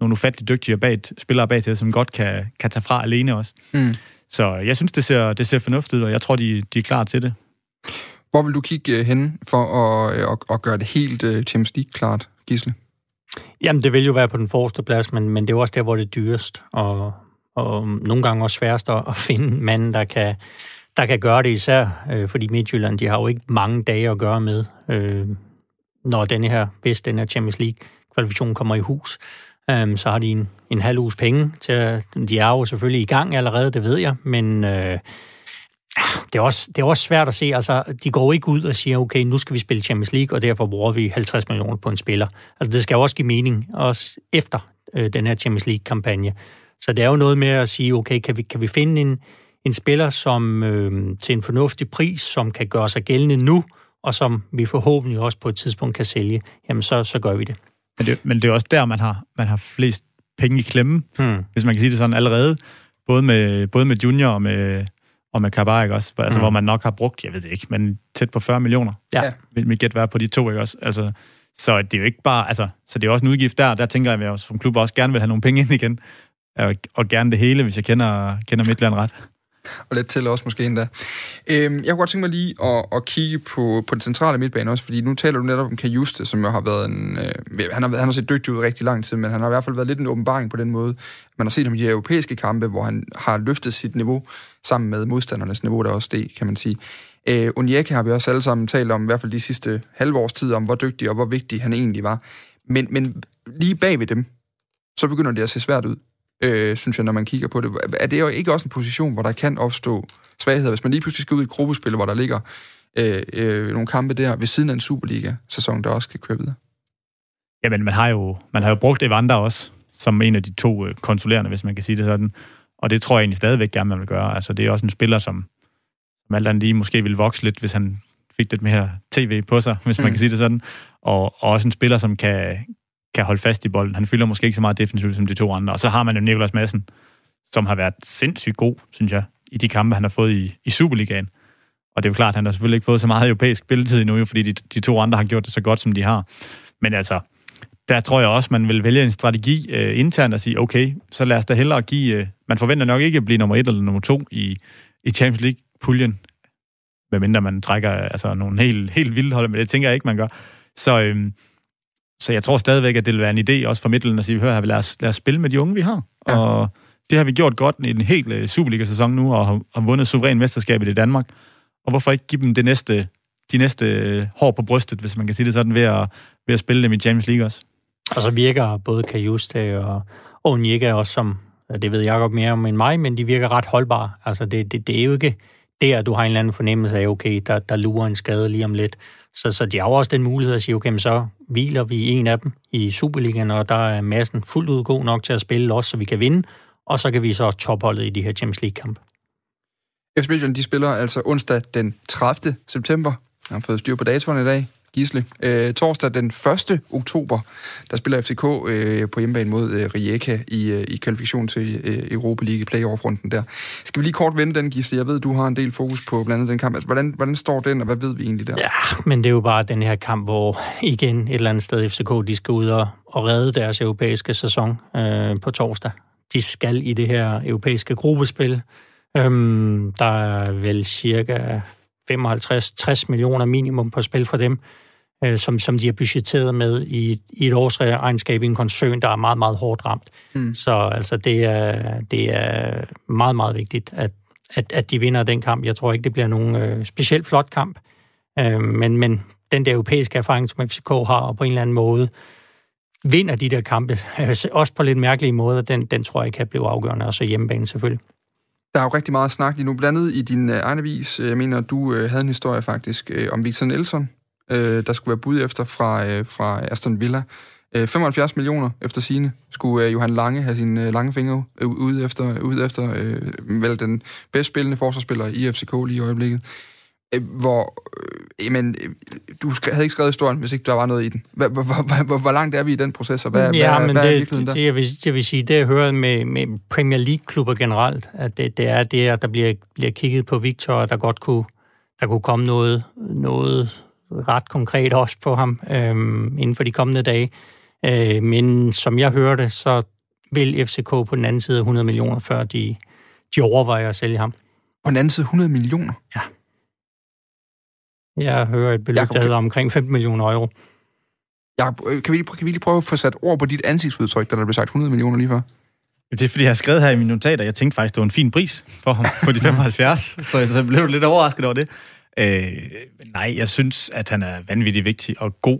nogle ufattelig dygtige bag, spillere bag til, som godt kan, kan tage fra alene også. Mm. Så jeg synes, det ser, det ser fornuftigt ud, og jeg tror, de, de er klar til det. Hvor vil du kigge uh, hen for at, at, at gøre det helt uh, Champions League klart, Gisle? Jamen, det vil jo være på den forreste plads, men, men det er også der, hvor det er dyrest. Og og øhm, nogle gange også sværest at finde manden, der kan, der kan gøre det især, øh, fordi Midtjylland, de har jo ikke mange dage at gøre med, øh, når denne her, hvis den her Champions League-kvalifikation kommer i hus. Øh, så har de en, en halv uges penge til at, de er jo selvfølgelig i gang allerede, det ved jeg, men øh, det, er også, det er også svært at se, altså de går ikke ud og siger, okay, nu skal vi spille Champions League, og derfor bruger vi 50 millioner på en spiller. Altså det skal jo også give mening, også efter øh, den her Champions League-kampagne. Så det er jo noget med at sige, okay, kan vi, kan vi finde en, en spiller, som øh, til en fornuftig pris, som kan gøre sig gældende nu, og som vi forhåbentlig også på et tidspunkt kan sælge, jamen så, så gør vi det. Men det, men det er også der, man har, man har flest penge i klemme, hmm. hvis man kan sige det sådan allerede. Både med, både med Junior og med, og med Kabak, også? Altså, hmm. hvor man nok har brugt, jeg ved det ikke, men tæt på 40 millioner. Ja. Vil mit gæt være på de to, ikke også? Altså, så det er jo ikke bare, altså, så det er også en udgift der. Der tænker jeg, at jeg som klub også gerne vil have nogle penge ind igen. Og, og gerne det hele, hvis jeg kender, kender Midtland ret. Og lidt til også måske endda. Øhm, jeg kunne godt tænke mig lige at, at kigge på, på den centrale midtbane også, fordi nu taler du netop om Kajuste, som jo har været en... Øh, han, har, han har set dygtig ud rigtig lang tid, men han har i hvert fald været lidt en åbenbaring på den måde. Man har set ham i de europæiske kampe, hvor han har løftet sit niveau sammen med modstandernes niveau, der også det, kan man sige. Øh, Onyeka har vi også alle sammen talt om, i hvert fald de sidste halvårs tid, om hvor dygtig og hvor vigtig han egentlig var. Men, men lige bag ved dem, så begynder det at se svært ud øh, synes jeg, når man kigger på det. Er det jo ikke også en position, hvor der kan opstå svagheder, hvis man lige pludselig skal ud i et gruppespil, hvor der ligger øh, øh, nogle kampe der ved siden af en Superliga-sæson, der også kan køre videre? Jamen, man har jo, man har jo brugt Evander også, som en af de to øh, konsulerende, hvis man kan sige det sådan. Og det tror jeg egentlig stadigvæk gerne, man vil gøre. Altså, det er også en spiller, som, som alt andet lige måske ville vokse lidt, hvis han fik lidt mere tv på sig, hvis man mm. kan sige det sådan. Og, og også en spiller, som kan, kan holde fast i bolden. Han fylder måske ikke så meget defensivt som de to andre. Og så har man jo Nikolas Madsen, som har været sindssygt god, synes jeg, i de kampe, han har fået i, i Superligaen. Og det er jo klart, at han har selvfølgelig ikke fået så meget europæisk spilletid endnu, fordi de, de to andre har gjort det så godt, som de har. Men altså, der tror jeg også, man vil vælge en strategi øh, internt og sige, okay, så lad os da hellere give... Øh, man forventer nok ikke at blive nummer et eller nummer to i, i Champions League-puljen, medmindre man trækker altså, nogle helt, helt vilde hold, men det tænker jeg ikke, man gør. Så, øh, så jeg tror stadigvæk, at det vil være en idé også for midten at sige, hør her, lad os, lad os spille med de unge, vi har. Ja. Og det har vi gjort godt i en helt uh, Superliga-sæson nu, og har, har vundet suveræn mesterskab i Danmark. Og hvorfor ikke give dem det næste, de næste øh, hår på brystet, hvis man kan sige det sådan, ved at, ved at spille dem i Champions League også? Og så virker både Kajuste og Onyeka også som, det ved jeg godt mere om end mig, men de virker ret holdbare. Altså det, det, det er jo ikke der, du har en eller anden fornemmelse af, okay, der, der lurer en skade lige om lidt. Så, så de har jo også den mulighed at sige, okay, så hviler vi en af dem i Superligaen, og der er massen fuldt ud god nok til at spille også, så vi kan vinde, og så kan vi så topholdet i de her Champions League-kampe. FC Midtjylland, de spiller altså onsdag den 30. september. Jeg har fået styr på datoren i dag. Gisle. Øh, torsdag den 1. oktober, der spiller FCK øh, på hjemmebane mod øh, Rijeka i, øh, i kvalifikation til øh, Europa League playoff-runden der. Skal vi lige kort vende den, Gisle? Jeg ved, du har en del fokus på blandt andet den kamp. Altså, hvordan, hvordan står den, og hvad ved vi egentlig der? Ja, men det er jo bare den her kamp, hvor igen et eller andet sted FCK, de skal ud og, og redde deres europæiske sæson øh, på torsdag. De skal i det her europæiske gruppespil. Øhm, der er vel cirka 55-60 millioner minimum på spil for dem øh, som, som de har budgetteret med i, i et årsregnskab i en koncern, der er meget, meget hårdt ramt. Mm. Så altså, det, er, det er meget, meget vigtigt, at, at, at de vinder den kamp. Jeg tror ikke, det bliver nogen øh, specielt flot kamp, øh, men, men den der europæiske erfaring, som FCK har, og på en eller anden måde vinder de der kampe, også på lidt mærkelige måder, den, den tror jeg kan blive afgørende, og så hjemmebane selvfølgelig. Der er jo rigtig meget snak lige nu, blandt andet i din øh, egen avis. Jeg mener, du øh, havde en historie faktisk øh, om Victor Nelson, øh, der skulle være bud efter fra, øh, fra Aston Villa. Øh, 75 millioner efter sine skulle øh, Johan Lange have sine øh, lange fingre øh, ude efter, ude efter øh, vel den bedst spillende forsvarsspiller i FCK lige i øjeblikket. Øh, hvor, øh, jamen, øh, du havde ikke skrevet historien, hvis ikke der var noget i den. Hvor, hvor, hvor, hvor, hvor langt er vi i den proces, og hvad, ja, hvad, men hvad det, er virkeligheden der? Det, jeg, vil, jeg vil sige, det jeg hører med, med Premier League-klubber generelt, at det, det er det, at der bliver, bliver kigget på Victor, og der godt kunne, der kunne komme noget, noget ret konkret også på ham øh, inden for de kommende dage. Øh, men som jeg hørte, så vil FCK på den anden side 100 millioner, før de, de overvejer at sælge ham. På den anden side 100 millioner? Ja. Jeg hører et beløb, Jacob, der hedder omkring 15 millioner euro. Jacob, øh, kan vi, lige, kan vi lige prøve at få sat ord på dit ansigtsudtryk, da der blev sagt 100 millioner lige før? Det er, fordi jeg har skrevet her i mine notater, jeg tænkte faktisk, det var en fin pris for ham på de 75, så jeg blev lidt overrasket over det. Øh, nej, jeg synes, at han er vanvittigt vigtig og god,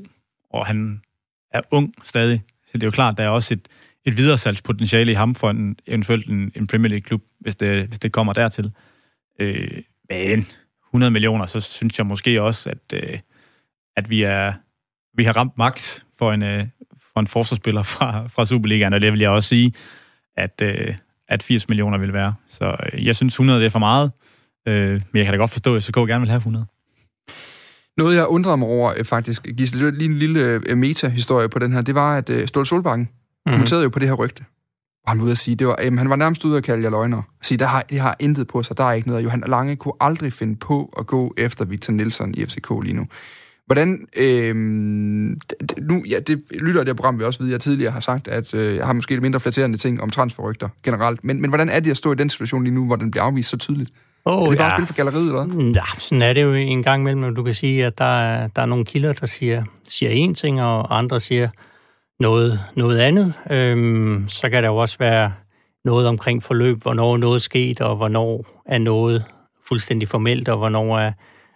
og han er ung stadig. Så det er jo klart, der er også et, et videresalgspotentiale i ham for en, eventuelt en, en Premier League-klub, hvis det, hvis det kommer dertil. Øh, men 100 millioner, så synes jeg måske også, at, øh, at vi, er, vi har ramt max for en, øh, for en forsvarsspiller fra, fra Superligaen, og det vil jeg også sige, at, øh, at 80 millioner vil være. Så øh, jeg synes 100 det er for meget. Øh, men jeg kan da godt forstå, at SK gerne vil have 100. Noget, jeg undrede mig over, øh, faktisk, Gisle, lige en lille øh, meta-historie på den her, det var, at øh, Ståle Solbakken mm. kommenterede jo på det her rygte. Og han var ude at sige, det var, jamen, han var nærmest ude at kalde jer løgner. Sige, der har, det har intet på sig, der er ikke noget. Johan Lange kunne aldrig finde på at gå efter Victor Nielsen i FCK lige nu. Hvordan, øh, nu, ja, det lytter det program, vi også ved, jeg tidligere har sagt, at øh, jeg har måske lidt mindre flatterende ting om transferrygter generelt, men, men hvordan er det at stå i den situation lige nu, hvor den bliver afvist så tydeligt? Oh, er det bare ja. spil for galleriet, eller hvad? Ja, sådan er det jo en gang imellem, du kan sige, at der er, der er nogle kilder, der siger, siger én ting, og andre siger noget, noget andet. Øhm, så kan der jo også være noget omkring forløb, hvornår noget er sket, og hvornår er noget fuldstændig formelt, og hvornår er,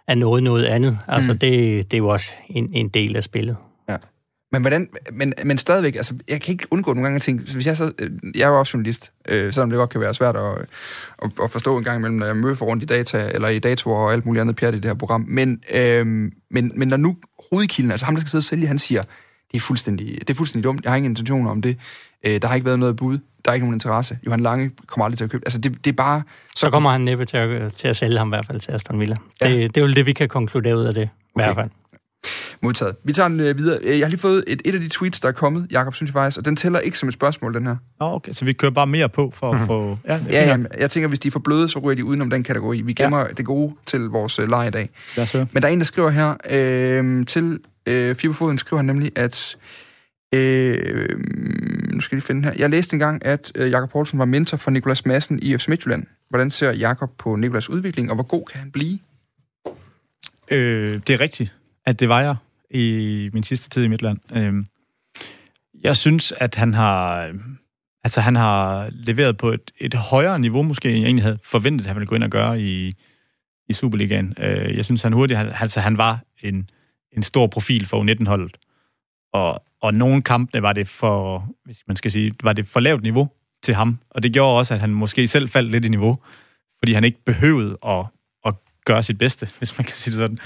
er noget noget andet. Altså, mm. det, det er jo også en, en del af spillet. Men, hvordan, men, men stadigvæk, altså, jeg kan ikke undgå nogle gange at tænke, hvis jeg så, øh, jeg er jo også journalist, øh, selvom det godt kan være svært at, at, at forstå en gang imellem, når jeg møder rundt i data, eller i datoer og alt muligt andet pjat i det her program, men, øh, men, men når nu hovedkilden, altså ham, der skal sidde og sælge, han siger, det er fuldstændig, det er fuldstændig dumt, jeg har ingen intentioner om det, øh, der har ikke været noget bud, der er ikke nogen interesse, Johan Lange kommer aldrig til at købe, altså det, det er bare... Så, så kommer han næppe til at, til at sælge ham i hvert fald til Aston Villa. Ja. Det, det er jo det, vi kan konkludere ud af det, i okay. hvert fald. Modtaget. Vi tager den øh, videre. Jeg har lige fået et, et af de tweets, der er kommet, Jakob, synes jeg faktisk, og den tæller ikke som et spørgsmål, den her. Nå, okay, så vi kører bare mere på for at mm. få... Ja, ja, ja, jeg tænker, hvis de er for bløde, så ryger de udenom den kategori. Vi gemmer ja. det gode til vores uh, leje i dag. Men der er en, der skriver her øh, til øh, Fiberfoden, skriver han nemlig, at... Øh, nu skal jeg lige finde her. Jeg læste engang, at øh, Jakob Poulsen var mentor for Nikolas Madsen i FC Midtjylland. Hvordan ser Jakob på Nikolas udvikling, og hvor god kan han blive? Øh, det er rigtigt, at det var jeg i min sidste tid i Midtland. Øh, jeg synes, at han har, altså, han har leveret på et, et højere niveau, måske, end jeg egentlig havde forventet, at han ville gå ind og gøre i, i Superligaen. Øh, jeg synes, han hurtigt, han, altså, han var en, en stor profil for U19-holdet. Og, og nogle kampene var det for, hvis man skal sige, var det for lavt niveau til ham. Og det gjorde også, at han måske selv faldt lidt i niveau, fordi han ikke behøvede at, at gøre sit bedste, hvis man kan sige det sådan.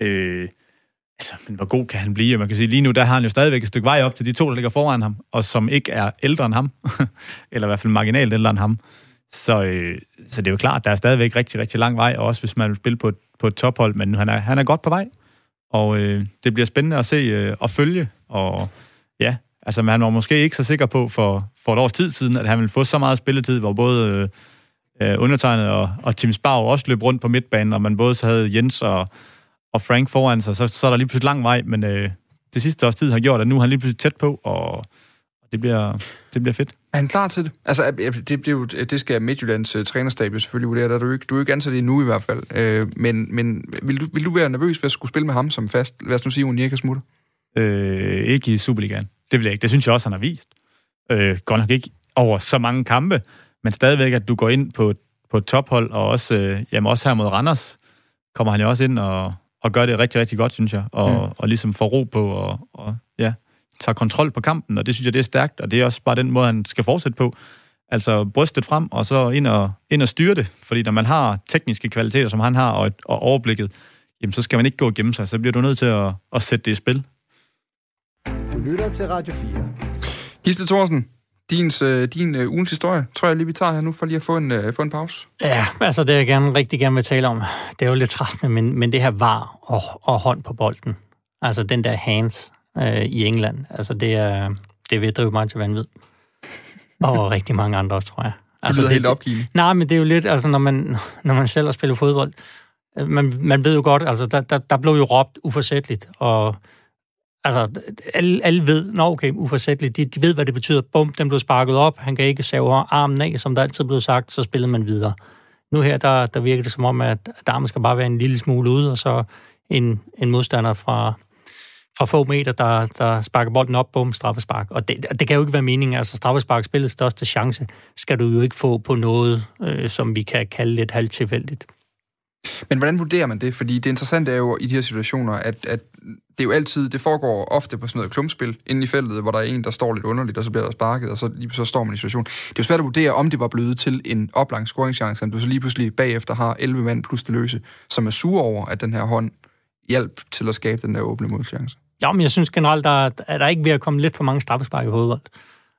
Øh, altså, men hvor god kan han blive? Man kan sige, lige nu, der har han jo stadigvæk et stykke vej op til de to, der ligger foran ham, og som ikke er ældre end ham, eller i hvert fald marginalt ældre end ham. Så, øh, så det er jo klart, der er stadigvæk rigtig, rigtig lang vej, og også hvis man vil spille på et, på et tophold, men han er, han er godt på vej, og øh, det bliver spændende at se øh, og følge, og ja, altså man var måske ikke så sikker på for, for et års tid siden, at han ville få så meget spilletid, hvor både øh, øh undertegnet og, og Tim Spau også løb rundt på midtbanen, og man både så havde Jens og, og Frank foran sig, så, så er der lige pludselig lang vej, men øh, det sidste års tid har gjort, at nu er han lige pludselig tæt på, og det bliver, det bliver fedt. Er han klar til det? Altså, det, det, det, det skal Midtjyllands uh, trænerstab jo selvfølgelig vurdere. Der er du, ikke, du er ikke ansat endnu i hvert fald. Uh, men men vil, du, vil du være nervøs ved at skulle spille med ham som fast? Lad os nu sige, at smutter. Øh, ikke i Superligaen. Det vil jeg ikke. Det synes jeg også, han har vist. Øh, godt nok ikke over så mange kampe, men stadigvæk, at du går ind på, på et tophold, og også, øh, jamen også her mod Randers, kommer han jo også ind og, og gør det rigtig, rigtig godt, synes jeg, og, mm. og ligesom får ro på, og, og ja, tager kontrol på kampen, og det synes jeg, det er stærkt, og det er også bare den måde, han skal fortsætte på. Altså brystet frem, og så ind og, ind og styre det, fordi når man har tekniske kvaliteter, som han har, og, et, og overblikket, jamen så skal man ikke gå og gemme sig, så bliver du nødt til at, at sætte det i spil. Du lytter til Radio 4. Gisle Thorsen, din, uh, din uh, ugens historie, tror jeg lige, vi tager her nu, for lige at få en, uh, få en pause. Ja, altså det jeg gerne, rigtig gerne vil tale om, det er jo lidt trættende, men, men det her var og, og hånd på bolden. Altså den der hands uh, i England, altså det er, det vil drive mig til vanvid. Og rigtig mange andre også, tror jeg. Altså, det lyder helt opgivende. Nej, men det er jo lidt, altså når man, når man selv har spillet fodbold, man, man ved jo godt, altså der, der, der blev jo råbt uforsætteligt, og altså, alle, alle ved, nå okay, uforsætteligt, de, de ved, hvad det betyder. Bum, den blev sparket op, han kan ikke save armen af, som der altid blev sagt, så spillede man videre. Nu her, der, der virker det som om, at armen skal bare være en lille smule ude, og så en, en modstander fra, fra få meter, der, der sparker bolden op, bum, straffespark. Og det, det kan jo ikke være meningen. Altså, straffespark, spillets største chance, skal du jo ikke få på noget, øh, som vi kan kalde lidt halvt tilfældigt. Men hvordan vurderer man det? Fordi det interessante er jo i de her situationer, at, at det er jo altid, det foregår ofte på sådan noget klumpspil inde i feltet, hvor der er en, der står lidt underligt, og så bliver der sparket, og så, lige så står man i situationen. Det er jo svært at vurdere, om det var blevet til en oplang scoringschance, om du så lige pludselig bagefter har 11 mand plus det løse, som er sure over, at den her hånd hjælp til at skabe den der åbne modchance. Ja, men jeg synes generelt, der er, der ikke ved at komme lidt for mange straffespark i fodbold.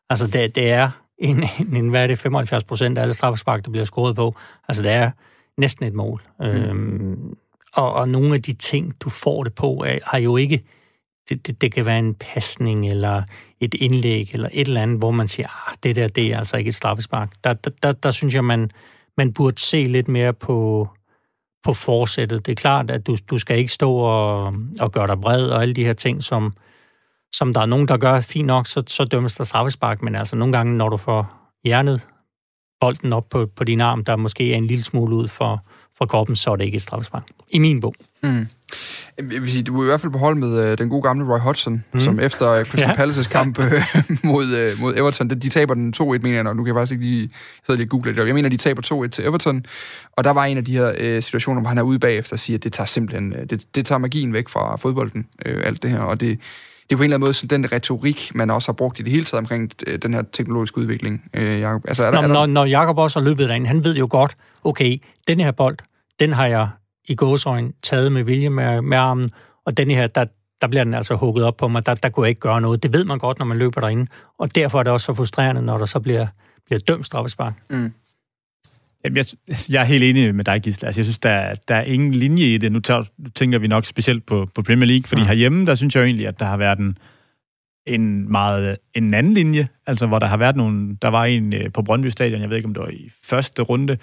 Altså, det, det er en, en, en, hvad er det, 75 procent af alle straffespark, der bliver scoret på. Altså, det er næsten et mål. Mm. Øhm, og, og nogle af de ting, du får det på, er, har jo ikke... Det, det, det kan være en pasning eller et indlæg eller et eller andet, hvor man siger, ah, det der, det er altså ikke et straffespark. Der, der, der, der synes jeg, man, man burde se lidt mere på, på forsættet. Det er klart, at du, du skal ikke stå og, og gøre dig bred og alle de her ting, som, som der er nogen, der gør fint nok, så, så dømmes der straffespark. Men altså nogle gange, når du får hjernet bolden op på, på din arm, der måske er en lille smule ud for, for kroppen, så er det ikke et straffespark. I min bog. Mm. Jeg vil sige, du er i hvert fald på hold med uh, den gode gamle Roy Hodgson, mm. som efter uh, Crystal ja. Palace's kamp uh, mod, uh, mod Everton, de, de taber den 2-1, mener jeg, og nu kan jeg faktisk ikke lige, sidde lige google det. Jeg mener, de taber 2-1 til Everton, og der var en af de her uh, situationer, hvor han er ude bagefter og siger, at det tager simpelthen, uh, det, det tager magien væk fra fodbolden, uh, alt det her, og det, det er på en eller anden måde sådan den retorik, man også har brugt i det hele taget omkring den her teknologiske udvikling, øh, Jacob. Altså, er der, Nå, er der... Når, når Jacob også har løbet derind, han ved jo godt, okay, den her bold, den har jeg i gåsøjne taget med vilje med, med armen, og den her, der, der bliver den altså hugget op på mig, der, der kunne jeg ikke gøre noget. Det ved man godt, når man løber derinde, og derfor er det også så frustrerende, når der så bliver, bliver dømt straffespark. Mm. Jamen, jeg, jeg er helt enig med dig, Gisle. Altså, jeg synes, der, der er ingen linje i det. Nu, tænker vi nok specielt på, på Premier League, fordi ja. herhjemme, der synes jeg egentlig, at der har været en, en meget en anden linje, altså hvor der har været nogle, der var en øh, på Brøndby Stadion, jeg ved ikke om det var i første runde,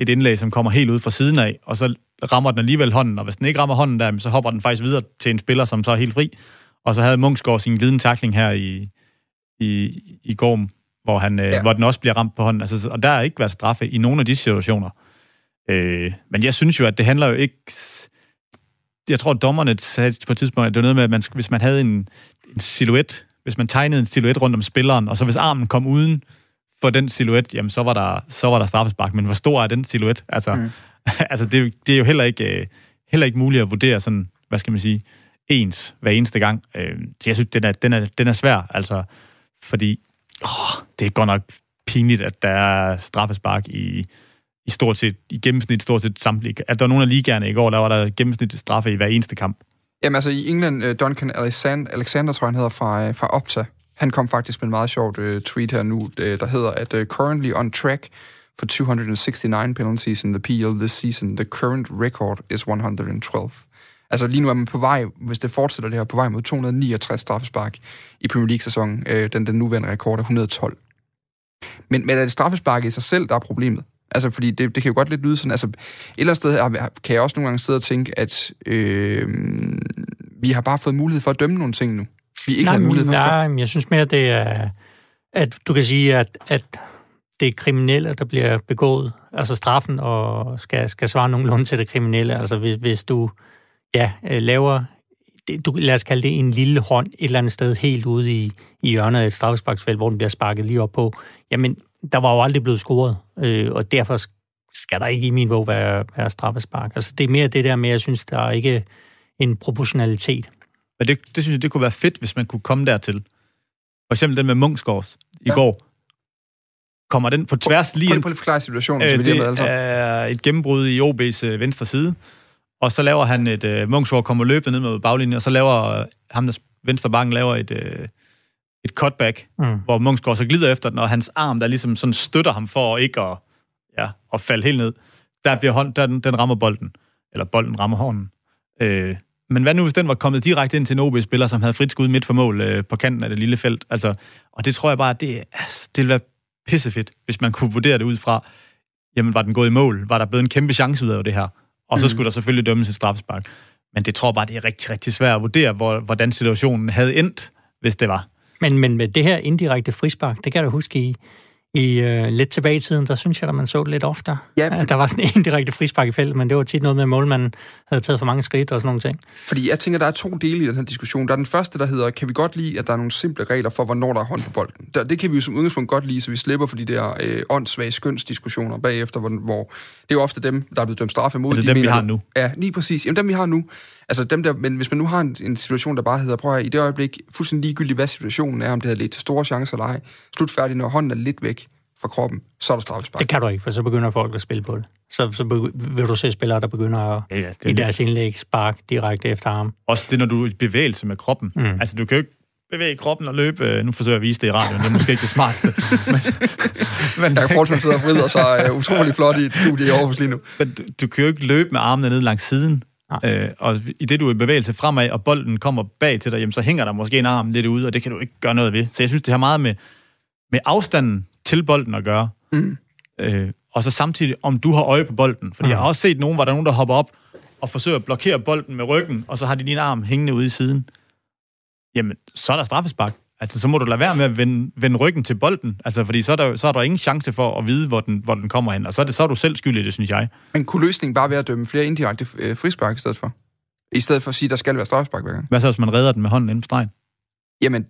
et indlæg, som kommer helt ud fra siden af, og så rammer den alligevel hånden, og hvis den ikke rammer hånden der, så hopper den faktisk videre til en spiller, som så er helt fri. Og så havde Munchsgaard sin glidende takling her i, i, i går, hvor, han, øh, ja. hvor den også bliver ramt på hånden. Altså, og der har ikke været straffe i nogen af de situationer. Øh, men jeg synes jo, at det handler jo ikke... Jeg tror, at dommerne sagde på et tidspunkt, at det var noget med, at man, hvis man havde en, en silhuet, hvis man tegnede en silhuet rundt om spilleren, og så hvis armen kom uden for den silhuet, jamen så var der, så var der straffespark. Men hvor stor er den silhuet? Altså, mm. altså det, det er jo heller ikke, øh, heller ikke muligt at vurdere sådan, hvad skal man sige, ens hver eneste gang. Øh, så jeg synes, den er, den er, den er svær, altså, fordi åh, det er godt nok pinligt, at der er straffespark i, i stort set, i gennemsnit stort set samtlige. At der var nogle af ligaerne i går, der var der gennemsnit straffe i hver eneste kamp. Jamen altså i England, uh, Duncan Alexander, Alexander tror jeg, han hedder fra, fra Opta. Han kom faktisk med en meget sjovt uh, øh, tweet her nu, uh, der hedder, at uh, currently on track for 269 penalties in the PL this season. The current record is 112. Altså lige nu er man på vej, hvis det fortsætter det her, på vej mod 269 straffespark i Premier League-sæsonen. Øh, den, den nuværende rekord er 112. Men, men er det straffespark i sig selv, der er problemet? Altså, fordi det, det kan jo godt lidt lyde sådan, altså, et eller andet sted kan jeg også nogle gange sidde og tænke, at øh, vi har bare fået mulighed for at dømme nogle ting nu. Vi ikke nej, har mulighed for... Nej, men jeg synes mere, det er, at du kan sige, at, at det er kriminelle, der bliver begået, altså straffen, og skal, skal svare nogenlunde til det kriminelle. Altså hvis, hvis du ja, øh, laver, det, du, lad os kalde det en lille hånd et eller andet sted helt ude i, i hjørnet af et straffesparksfelt, hvor den bliver sparket lige op på, jamen, der var jo aldrig blevet scoret, øh, og derfor skal der ikke i min bog være, være straffespark. Altså, det er mere det der med, at jeg synes, der er ikke en proportionalitet. Men det, det synes jeg, det kunne være fedt, hvis man kunne komme dertil. For eksempel den med Munchsgaard i ja. går. Kommer den på tværs lige ind... Prøv lige at forklare situationen, øh, det er et gennembrud i OB's øh, venstre side, og så laver han et... Øh, Munchsgaard kommer løbende ned med baglinjen, og så laver øh, ham, der venstre banken, laver et, øh, et cutback, mm. hvor Munchsgaard så glider efter den, og hans arm, der ligesom sådan støtter ham for ikke at, ja, at falde helt ned, der bliver hånd, der, den rammer bolden. Eller bolden rammer hånden. Øh, men hvad nu, hvis den var kommet direkte ind til en OB-spiller, som havde frit skud midt for mål øh, på kanten af det lille felt? Altså, og det tror jeg bare, det, altså, det ville være pissefedt, hvis man kunne vurdere det ud fra, jamen var den gået i mål? Var der blevet en kæmpe chance ud af det her? Og så mm. skulle der selvfølgelig dømmes et straffespark. Men det tror jeg bare, det er rigtig, rigtig svært at vurdere, hvor, hvordan situationen havde endt, hvis det var. Men, men med det her indirekte frispark, det kan jeg da huske i, i uh, lidt tilbage i tiden, der synes jeg, at man så det lidt oftere. Ja, for... Der var sådan en direkte frispark i feltet, men det var tit noget med, at målmanden havde taget for mange skridt og sådan nogle ting. Fordi jeg tænker, der er to dele i den her diskussion. Der er den første, der hedder, kan vi godt lide, at der er nogle simple regler for, hvornår der er hånd på bolden? Der, det kan vi jo som udgangspunkt godt lide, så vi slipper for de der øh, åndssvage skønsdiskussioner bagefter, hvor, hvor det er jo ofte dem, der er blevet dømt straffe mod. Er det de dem, mener, vi har nu? Ja, lige præcis. Jamen dem, vi har nu. Altså dem der, men hvis man nu har en, en situation, der bare hedder, prøv at i det øjeblik, fuldstændig ligegyldigt, hvad situationen er, om det har ledt til store chancer eller ej, slutfærdigt, når hånden er lidt væk, fra kroppen, så er der straffespark. Det kan du ikke, for så begynder folk at spille på det. Så, så vil du se spillere, der begynder at ja, ja, det i deres indlæg spark direkte efter ham. Også det, når du er i bevægelse med kroppen. Mm. Altså, du kan jo ikke bevæge kroppen og løbe. Nu forsøger jeg at vise det i radioen, det er måske ikke det smarteste. men, men, jeg kan sidder og vrider sig uh, utrolig flot i et studie i Aarhus lige nu. Men du, du kan jo ikke løbe med armene ned langs siden. Øh, og i det, du er i bevægelse fremad, og bolden kommer bag til dig, jamen, så hænger der måske en arm lidt ude, og det kan du ikke gøre noget ved. Så jeg synes, det har meget med, med afstanden til bolden at gøre. Mm. Øh, og så samtidig, om du har øje på bolden. Fordi mm. jeg har også set nogen, hvor der er nogen, der hopper op og forsøger at blokere bolden med ryggen, og så har de din arm hængende ude i siden. Jamen, så er der straffespark. Altså, så må du lade være med at vende, vende ryggen til bolden. Altså, fordi så er, der, så er der ingen chance for at vide, hvor den, hvor den kommer hen. Og så er, det, så er du selv skyldig i det, synes jeg. Men kunne løsningen bare være at dømme flere indirekte øh, frispark i stedet for? I stedet for at sige, at der skal være straffespark hver gang? Hvad så, hvis man redder den med hånden inden på stregen? Jamen,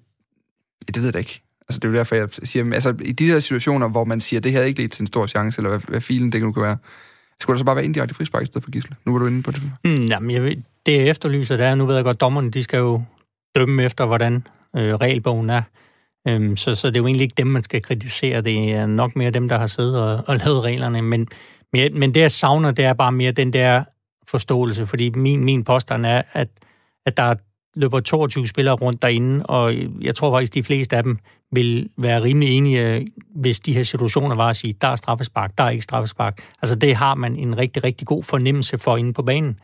det ved jeg da ikke. Altså, det er jo derfor, jeg siger, altså, i de der situationer, hvor man siger, at det her ikke ledt til en stor chance, eller hvad, hvad filen det nu kan være, skulle der så bare være indirekte frispark i stedet for gisle? Nu var du inde på det. Mm, jamen, jeg ved, det efterlyser, det er, nu ved jeg godt, dommerne, de skal jo dømme efter, hvordan øh, regelbogen er. Øhm, så, så det er jo egentlig ikke dem, man skal kritisere. Det er nok mere dem, der har siddet og, og lavet reglerne. Men, men, men det, jeg savner, det er bare mere den der forståelse. Fordi min, min påstand er, at, at der løber 22 spillere rundt derinde, og jeg tror faktisk, de fleste af dem vil være rimelig enige, hvis de her situationer var at sige, der er straffespark, der er ikke straffespark. Altså det har man en rigtig, rigtig god fornemmelse for inde på banen.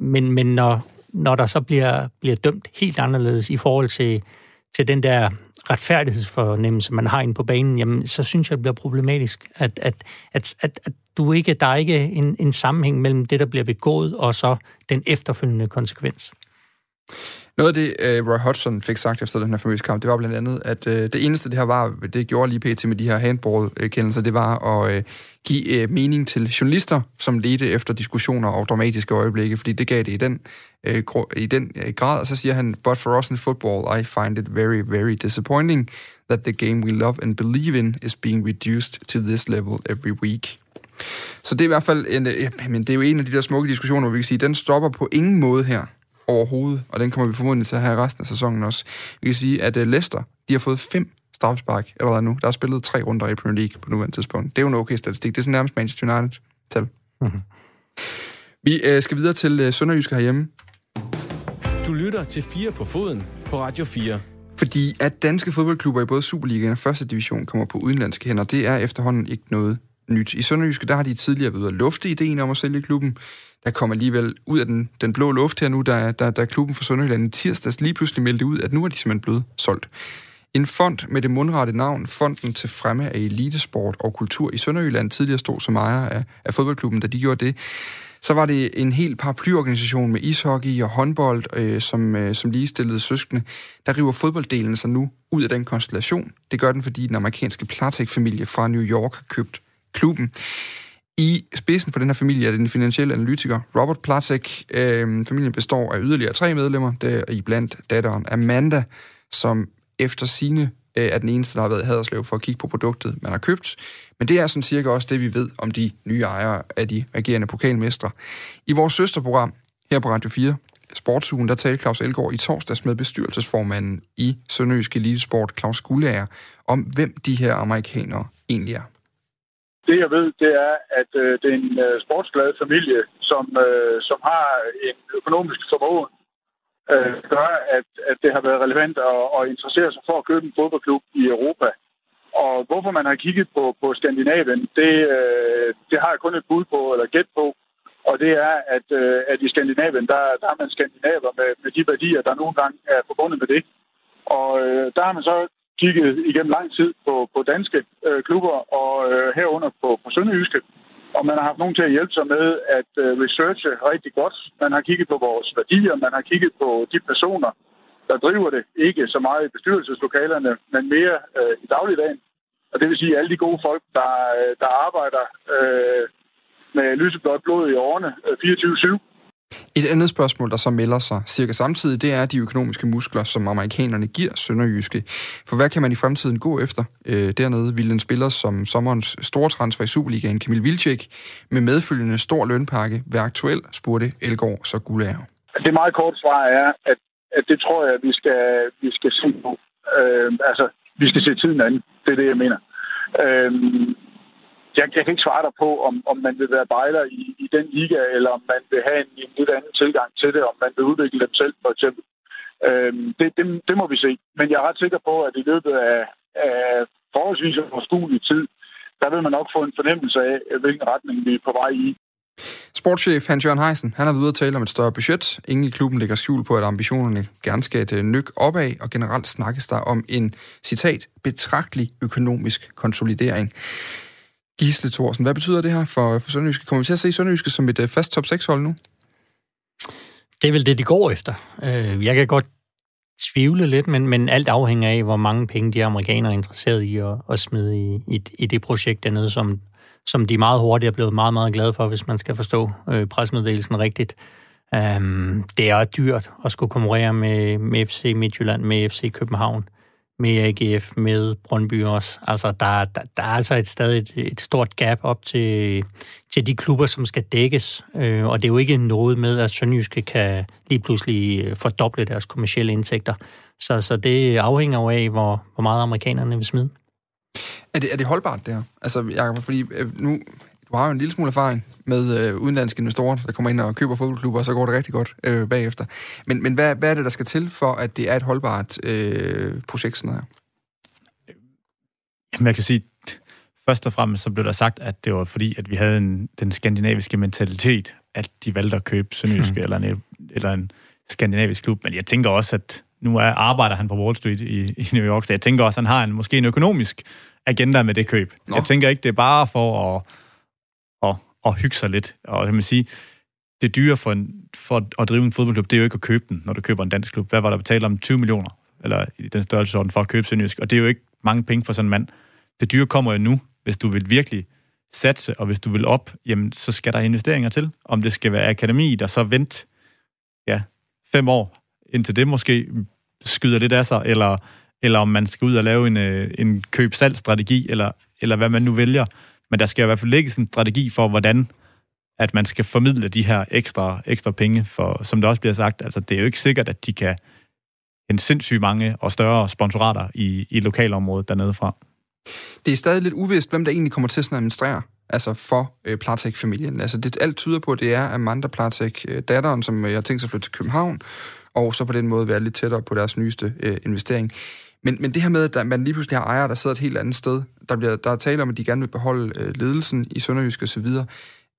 Men, men når, når der så bliver, bliver dømt helt anderledes i forhold til, til den der retfærdighedsfornemmelse, man har inde på banen, jamen, så synes jeg, det bliver problematisk, at, at, at, at, at du ikke, der er ikke en, en sammenhæng mellem det, der bliver begået, og så den efterfølgende konsekvens. Noget af det, uh, Roy Hodgson fik sagt efter den her famøse kamp, det var blandt andet, at uh, det eneste, det her var, det gjorde lige pt. med de her handball-kendelser, det var at uh, give uh, mening til journalister, som ledte efter diskussioner og dramatiske øjeblikke, fordi det gav det i den, uh, i den uh, grad. Og så siger han, but for us in football, I find it very, very disappointing that the game we love and believe in is being reduced to this level every week. Så det er i hvert fald en, ja, men det er jo en af de der smukke diskussioner, hvor vi kan sige, den stopper på ingen måde her overhovedet, og den kommer vi formodentlig til at have resten af sæsonen også. Vi kan sige, at uh, Leicester, de har fået fem straffespark allerede nu. Der er spillet tre runder i Premier League på nuværende tidspunkt. Det er jo en okay statistik. Det er sådan nærmest Manchester United-tal. Mm-hmm. Vi uh, skal videre til uh, Sønderjyske herhjemme. Du lytter til 4 på foden på Radio 4. Fordi at danske fodboldklubber i både Superligaen og første division kommer på udenlandske hænder, det er efterhånden ikke noget nyt. I Sønderjyske, der har de tidligere været at lufte ideen om at sælge klubben der kommer alligevel ud af den, den blå luft her nu, da, da, da klubben for Sønderjylland i tirsdags lige pludselig meldte ud, at nu er de simpelthen blevet solgt. En fond med det mundrette navn, Fonden til Fremme af Elitesport og Kultur i Sønderjylland, tidligere stod som ejer af, af fodboldklubben, da de gjorde det. Så var det en helt paraplyorganisation med ishockey og håndbold, øh, som, øh, som ligestillede søskende. Der river fodbolddelen sig nu ud af den konstellation. Det gør den, fordi den amerikanske Platek-familie fra New York har købt klubben. I spidsen for den her familie er den finansielle analytiker Robert Placek. Øh, familien består af yderligere tre medlemmer, der er i blandt datteren Amanda, som efter sine øh, er den eneste, der har været i Haderslev for at kigge på produktet, man har købt. Men det er sådan cirka også det, vi ved om de nye ejere af de regerende pokalmestre. I vores søsterprogram her på Radio 4, Sportsugen, der talte Claus Elgaard i torsdags med bestyrelsesformanden i Sønderjysk Elitesport, Claus Guldager, om hvem de her amerikanere egentlig er. Det jeg ved, det er, at øh, det er en øh, sportsglad familie, som, øh, som har en økonomisk formåen, øh, gør, at, at det har været relevant at, at interessere sig for at købe en fodboldklub i Europa. Og hvorfor man har kigget på, på Skandinavien, det, øh, det har jeg kun et bud på, eller gæt på. Og det er, at, øh, at i Skandinavien, der, der har man skandinaver med, med de værdier, der nogle gange er forbundet med det. Og øh, der har man så kigget igennem lang tid på, på danske øh, klubber og øh, herunder på, på Sønderjyske. Og man har haft nogen til at hjælpe sig med at øh, researche rigtig godt. Man har kigget på vores værdier, man har kigget på de personer, der driver det. Ikke så meget i bestyrelseslokalerne, men mere øh, i dagligdagen. Og det vil sige alle de gode folk, der, øh, der arbejder øh, med lyseblåt blod i årene øh, 24-7 et andet spørgsmål, der så melder sig cirka samtidig, det er de økonomiske muskler, som amerikanerne giver Sønderjyske. For hvad kan man i fremtiden gå efter øh, dernede? Vil en spiller som sommerens store transfer i Superligaen, Kamil Vilcek, med medfølgende stor lønpakke være aktuel, spurgte Elgård så Gulager. Det meget kort svar er, at, at det tror jeg, vi skal, vi skal se på. Øh, altså, vi skal se tiden an. Det er det, jeg mener. Øh, jeg, jeg kan ikke svare dig på, om, om man vil være bejler i, i den liga, eller om man vil have en, en lidt anden tilgang til det, om man vil udvikle dem selv, for eksempel. Øhm, det, det, det må vi se. Men jeg er ret sikker på, at i løbet af, af forholdsvis overskuelig tid, der vil man nok få en fornemmelse af, hvilken retning vi er på vej i. Sportschef Hans-Jørgen Heisen, han har videre at tale om et større budget. Ingen i klubben lægger skjul på, at ambitionerne gerne skal et øh, nyk opad, og generelt snakkes der om en, citat, betragtelig økonomisk konsolidering. Gisle Thorsen, hvad betyder det her for, for Sønderjyske? Kommer vi til at se Sønderjyske som et øh, fast top 6-hold nu? Det er vel det, de går efter. Øh, jeg kan godt tvivle lidt, men, men alt afhænger af, hvor mange penge de amerikanere er interesseret i at, at smide i, i, i det projekt dernede, som, som de meget hurtigt er blevet meget, meget glade for, hvis man skal forstå øh, presmeddelelsen rigtigt. Um, det er dyrt at skulle konkurrere med, med FC Midtjylland, med FC København, med AGF, med Brøndby også. Altså, der, der, der er altså et stadig et, et stort gap op til, til de klubber, som skal dækkes. Øh, og det er jo ikke noget med, at Sønderjyske kan lige pludselig øh, fordoble deres kommersielle indtægter. Så, så det afhænger jo af, hvor, hvor meget amerikanerne vil smide. Er det, er det holdbart, det her? Altså, Jacob, fordi øh, nu, du har jo en lille smule erfaring med øh, udenlandske investorer, der kommer ind og køber fodboldklubber, og så går det rigtig godt øh, bagefter. Men, men hvad, hvad er det, der skal til for, at det er et holdbart øh, projekt sådan her? Jamen, jeg kan sige, først og fremmest så blev der sagt, at det var fordi, at vi havde en, den skandinaviske mentalitet, at de valgte at købe Sønderjyske hmm. eller, en, eller en skandinavisk klub. Men jeg tænker også, at nu er, arbejder han på Wall Street i, i New York, så jeg tænker også, at han har en, måske en økonomisk agenda med det køb. Nå. Jeg tænker ikke, det er bare for at, at, hygge sig lidt. Og kan man sige, det dyre for, en, for at drive en fodboldklub, det er jo ikke at købe den, når du køber en dansk klub. Hvad var der betalt om? 20 millioner? Eller i den størrelsesorden for at købe Sønderjysk. Og det er jo ikke mange penge for sådan en mand. Det dyre kommer jo nu, hvis du vil virkelig satse, og hvis du vil op, jamen, så skal der investeringer til. Om det skal være akademi, der så vent ja, fem år, indtil det måske skyder lidt af sig, eller, eller om man skal ud og lave en, øh, en køb-salg-strategi, eller, eller hvad man nu vælger. Men der skal i hvert fald lægges en strategi for, hvordan at man skal formidle de her ekstra, ekstra penge, for som det også bliver sagt, altså det er jo ikke sikkert, at de kan en sindssygt mange og større sponsorater i, i lokalområdet dernede fra. Det er stadig lidt uvist, hvem der egentlig kommer til sådan at administrere altså for øh, Platek-familien. Altså det, alt tyder på, det er Amanda Platek, øh, datteren, som øh, har tænkt sig at flytte til København, og så på den måde være lidt tættere på deres nyeste øh, investering. Men, men det her med, at man lige pludselig har ejere, der sidder et helt andet sted, der, bliver, der er tale om, at de gerne vil beholde øh, ledelsen i Sønderjysk og så videre.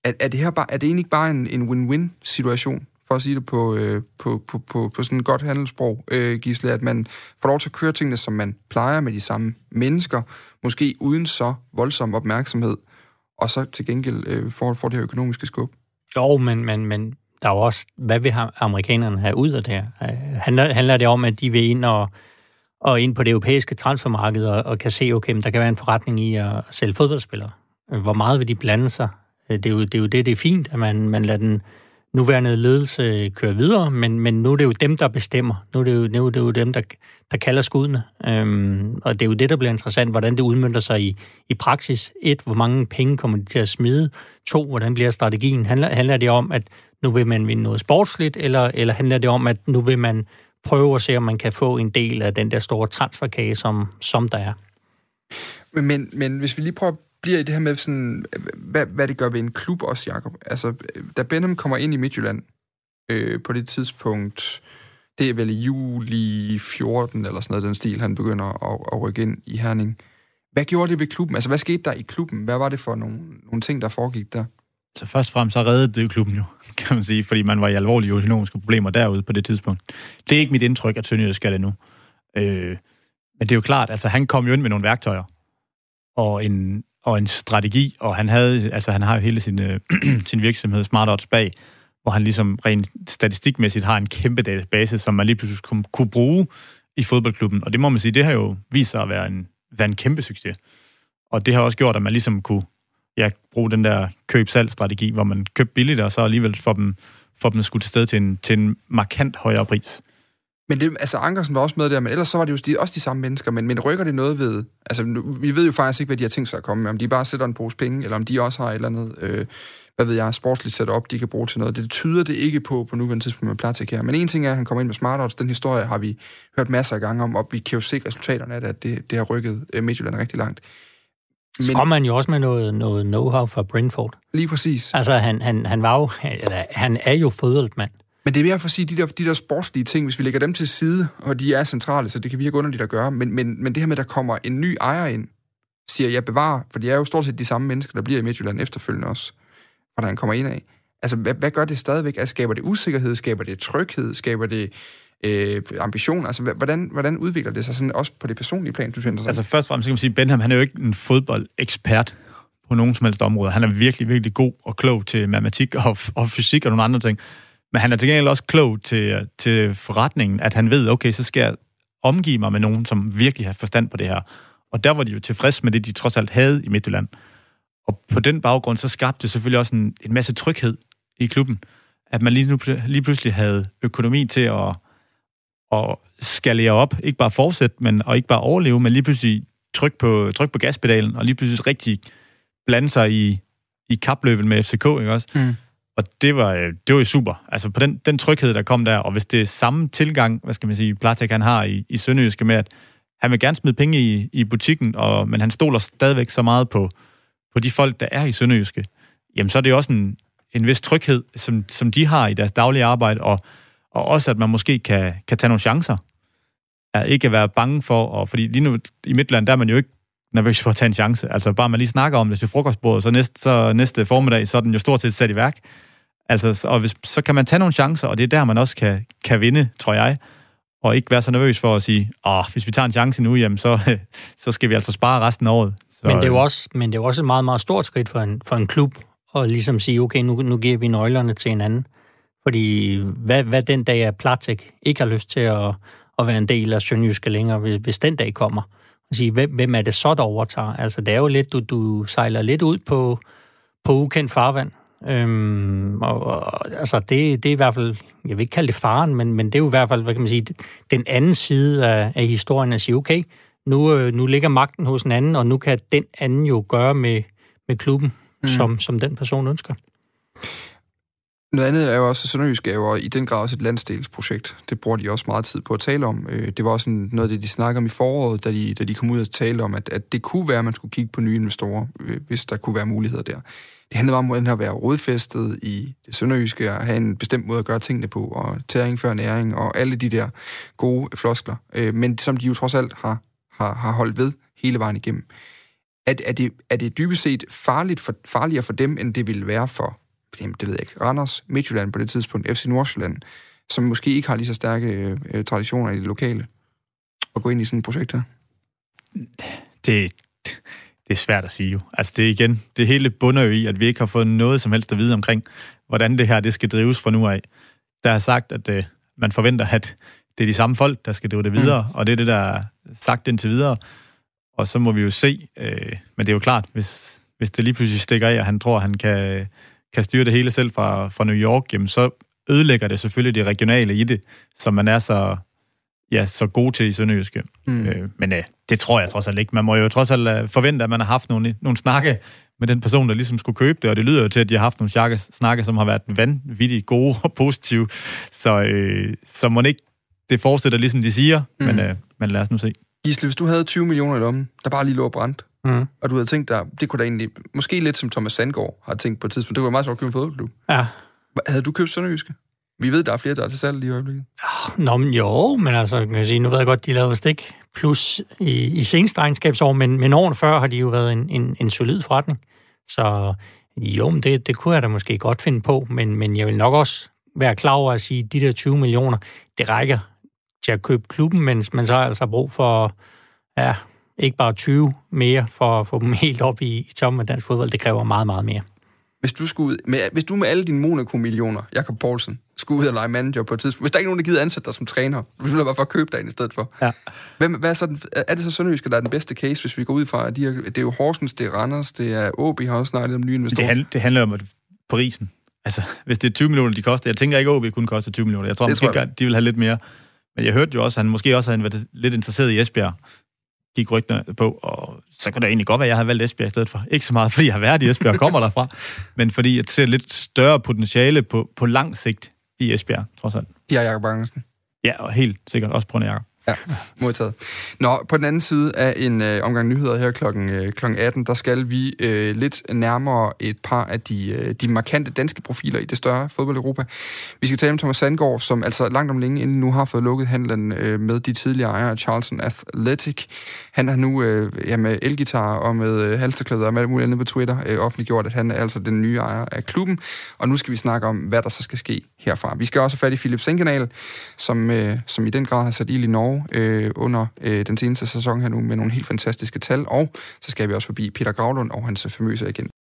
Er, er, det her bare, er det egentlig ikke bare en, en win-win-situation, for at sige det på, øh, på, på, på, på sådan et godt handelssprog, øh, Gisle, at man får lov til at køre tingene, som man plejer med de samme mennesker, måske uden så voldsom opmærksomhed, og så til gengæld øh, får, får det her økonomiske skub? Jo, men, men, men der er jo også, hvad vil amerikanerne have ud af det her? Øh, handler, handler det om, at de vil ind og, og ind på det europæiske transfermarked og, og kan se, okay, der kan være en forretning i at sælge fodboldspillere? Øh, hvor meget vil de blande sig? Øh, det er jo det, er jo det, det er fint, at man, man lader den nuværende ledelse køre videre, men, men nu er det jo dem, der bestemmer. Nu er det jo, nu er det jo dem, der, der kalder skuddene. Øhm, og det er jo det, der bliver interessant, hvordan det udmyndter sig i, i praksis. Et, hvor mange penge kommer de til at smide? To, hvordan bliver strategien? Handler, handler det om, at nu vil man vinde noget sportsligt, eller, eller handler det om, at nu vil man prøve at se, om man kan få en del af den der store transferkage, som, som der er? Men, men hvis vi lige prøver at blive i det her med, sådan, hvad, hvad det gør ved en klub også, Jacob. Altså, da Benham kommer ind i Midtjylland øh, på det tidspunkt, det er vel i juli 14 eller sådan noget, den stil, han begynder at, at rykke ind i Herning. Hvad gjorde det ved klubben? Altså, hvad skete der i klubben? Hvad var det for nogle, nogle ting, der foregik der? Så først og fremmest så reddede det klubben jo, kan man sige, fordi man var i alvorlige økonomiske problemer derude på det tidspunkt. Det er ikke mit indtryk, at Sønderjysk skal det nu. Øh, men det er jo klart, altså han kom jo ind med nogle værktøjer og en, og en strategi, og han havde, altså han har jo hele sin, øh, sin virksomhed Smart Odds bag, hvor han ligesom rent statistikmæssigt har en kæmpe database, som man lige pludselig kunne, kunne bruge i fodboldklubben. Og det må man sige, det har jo vist sig at være en, være en kæmpe succes. Og det har også gjort, at man ligesom kunne ja, bruge den der køb-salg-strategi, hvor man køber billigt, og så alligevel får dem, får dem skudt til sted til en, til en markant højere pris. Men det, altså Ankersen var også med der, men ellers så var det jo de, også de samme mennesker, men, men rykker det noget ved, altså vi ved jo faktisk ikke, hvad de har tænkt sig at komme med, om de bare sætter en pose penge, eller om de også har et eller andet, øh, hvad ved jeg, sportsligt sat op, de kan bruge til noget. Det tyder det ikke på, på nuværende tidspunkt med Platik her. Men en ting er, at han kommer ind med Smart Odds. Den historie har vi hørt masser af gange om, og vi kan jo se resultaterne af det, at det, det har rykket øh, Midtjylland rigtig langt. Så kom man jo også med noget, noget know-how fra Brentford. Lige præcis. Altså, han, han, han var jo, eller, han er jo fodboldmand. Men det er mere for at sige, de der, de der sportslige ting, hvis vi lægger dem til side, og de er centrale, så det kan virke underligt at gøre, men, men, men det her med, at der kommer en ny ejer ind, siger jeg bevarer, for de er jo stort set de samme mennesker, der bliver i Midtjylland efterfølgende også, og der han kommer ind af. Altså, hvad, hvad gør det stadigvæk? Altså, skaber det usikkerhed? Skaber det tryghed? Skaber det øh, ambition? Altså, hvordan, hvordan udvikler det sig sådan også på det personlige plan, du synes? Altså først og fremmest kan man sige, Benham, han er jo ikke en fodboldekspert på nogen som helst område. Han er virkelig, virkelig god og klog til matematik og, og fysik og nogle andre ting. Men han er til gengæld også klog til, til forretningen, at han ved, okay, så skal jeg omgive mig med nogen, som virkelig har forstand på det her. Og der var de jo tilfredse med det, de trods alt havde i Midtjylland. Og på den baggrund, så skabte det selvfølgelig også en, en masse tryghed i klubben. At man lige, nu, lige pludselig havde økonomi til at, at skalere op. Ikke bare fortsætte, men, og ikke bare overleve, men lige pludselig tryk på, tryk på gaspedalen, og lige pludselig rigtig blande sig i, i kapløbet med FCK, ikke også? Mm. Og det var, øh, det var jo super. Altså på den, den tryghed, der kom der, og hvis det er samme tilgang, hvad skal man sige, Platek han har i, i Sønderjyske med, at han vil gerne smide penge i, i butikken, og, men han stoler stadigvæk så meget på, på de folk, der er i Sønderjyske, jamen så er det også en, en vis tryghed, som, som de har i deres daglige arbejde, og, og også at man måske kan, kan tage nogle chancer. At ikke at være bange for, og fordi lige nu i Midtland, der er man jo ikke nervøs for at tage en chance. Altså bare man lige snakker om det til frokostbordet, så næste, så næste formiddag, så er den jo stort set sat i værk. Altså, og hvis, så kan man tage nogle chancer, og det er der, man også kan, kan vinde, tror jeg. Og ikke være så nervøs for at sige, åh, hvis vi tager en chance nu, jamen, så, så skal vi altså spare resten af året. Så, men, det er jo også, men det er jo også et meget, meget stort skridt for en, for en klub, at ligesom sige, okay, nu, nu giver vi nøglerne til en anden. Fordi hvad, hvad den dag er Platek ikke har lyst til at, at være en del af Sønderjyske længere, hvis, hvis den dag kommer. Og sige, hvem, hvem er det så, der overtager? Altså, det er jo lidt, du, du sejler lidt ud på, på ukendt farvand. Øhm, og, og, altså, det, det er i hvert fald, jeg vil ikke kalde det faren, men, men det er jo i hvert fald, hvad kan man sige, den anden side af, af historien at sige, okay, nu, øh, nu ligger magten hos en anden, og nu kan den anden jo gøre med, med klubben, mm. som, som den person ønsker. Noget andet er jo også, at Sønderjysk er jo i den grad også et landsdelsprojekt. Det bruger de også meget tid på at tale om. Øh, det var også noget af det, de snakkede om i foråret, da de, da de kom ud og talte om, at, at det kunne være, at man skulle kigge på nye investorer, øh, hvis der kunne være muligheder der. Det handlede om, hvordan at være rodfæstet i det sønderjyske, og have en bestemt måde at gøre tingene på, og tæring før næring, og alle de der gode floskler. Øh, men som de jo trods alt har, har, har holdt ved hele vejen igennem. Er, er, det, er det dybest set farligt for, farligere for dem, end det ville være for jamen, det ved jeg ikke, Randers, Midtjylland på det tidspunkt, FC Nordsjælland, som måske ikke har lige så stærke øh, traditioner i det lokale, at gå ind i sådan et projekt her? Det, det er svært at sige jo. Altså det er igen, det hele bunder jo i, at vi ikke har fået noget som helst at vide omkring, hvordan det her det skal drives fra nu af. Der er sagt, at øh, man forventer, at det er de samme folk, der skal drive det videre, mm. og det er det, der er sagt indtil videre. Og så må vi jo se, øh, men det er jo klart, hvis, hvis det lige pludselig stikker af, og han tror, han kan kan styre det hele selv fra, fra New York, jamen så ødelægger det selvfølgelig det regionale i det, som man er så, ja, så god til i Sønderjyske. Mm. Øh, men øh, det tror jeg trods alt ikke. Man må jo trods alt øh, forvente, at man har haft nogle, nogle snakke med den person, der ligesom skulle købe det, og det lyder jo til, at de har haft nogle snakke, snakke som har været vanvittigt gode og positive. Så, øh, så må ikke det fortsætter ligesom de siger, mm. men, øh, men lad os nu se. Gisle, hvis du havde 20 millioner i lommen, der bare lige lå brændt, Mm. Og du havde tænkt dig, det kunne da egentlig, måske lidt som Thomas Sandgaard har tænkt på et tidspunkt, det kunne være meget sjovt at købe en fodboldklub. Ja. Havde du købt Sønderjyske? Vi ved, der er flere, der er til salg lige i øjeblikket. Nå, men jo, men altså, kan jeg sige, nu ved jeg godt, de lavede stik plus i, i seneste regnskabsår, men, men åren før har de jo været en, en, en solid forretning. Så jo, men det, det kunne jeg da måske godt finde på, men, men jeg vil nok også være klar over at sige, at de der 20 millioner, det rækker til at købe klubben, mens man så altså har brug for ja, ikke bare 20 mere for at få dem helt op i, i toppen af dansk fodbold. Det kræver meget, meget mere. Hvis du, skulle ud, med, hvis du med alle dine Monaco-millioner, Jakob Poulsen, skulle ud og lege manager på et tidspunkt, hvis der ikke er nogen, der gider ansætte dig som træner, hvis du bare for at købe dig ind i stedet for, ja. Hvem, hvad er, så den, er det så Sønderjyske, der er den bedste case, hvis vi går ud fra, at de er, det er jo Horsens, det er Randers, det er OB, har også snakket om nye investorer. Det, handler, det handler om at prisen. Altså, hvis det er 20 millioner, de koster. Jeg tænker ikke, at OB kun koster 20 millioner. Jeg tror det måske, tror jeg. de vil have lidt mere. Men jeg hørte jo også, at han måske også har været lidt interesseret i Esbjerg gik rygterne på, og så kan det egentlig godt være, at jeg har valgt Esbjerg i stedet for. Ikke så meget, fordi jeg har været i Esbjerg og kommer derfra, men fordi jeg ser lidt større potentiale på, på lang sigt i Esbjerg, trods alt. De har Jacob Andersen. Ja, og helt sikkert også på Jacob. Ja, modtaget. Nå, på den anden side af en øh, omgang nyheder her klokken, øh, klokken 18, der skal vi øh, lidt nærmere et par af de, øh, de markante danske profiler i det større fodbold-Europa. Vi skal tale om Thomas Sandgaard, som altså langt om længe inden nu har fået lukket handlen øh, med de tidligere ejere af Charlton Athletic. Han har nu øh, ja, med elgitar og med øh, halsterklæder og med alt muligt andet på Twitter øh, offentliggjort, at han er altså den nye ejer af klubben. Og nu skal vi snakke om, hvad der så skal ske herfra. Vi skal også have fat i Philip Senkenal, som, øh, som i den grad har sat ild i Norge øh, under øh, den seneste sæson her nu med nogle helt fantastiske tal. Og så skal vi også forbi Peter Gravlund og hans famøse agent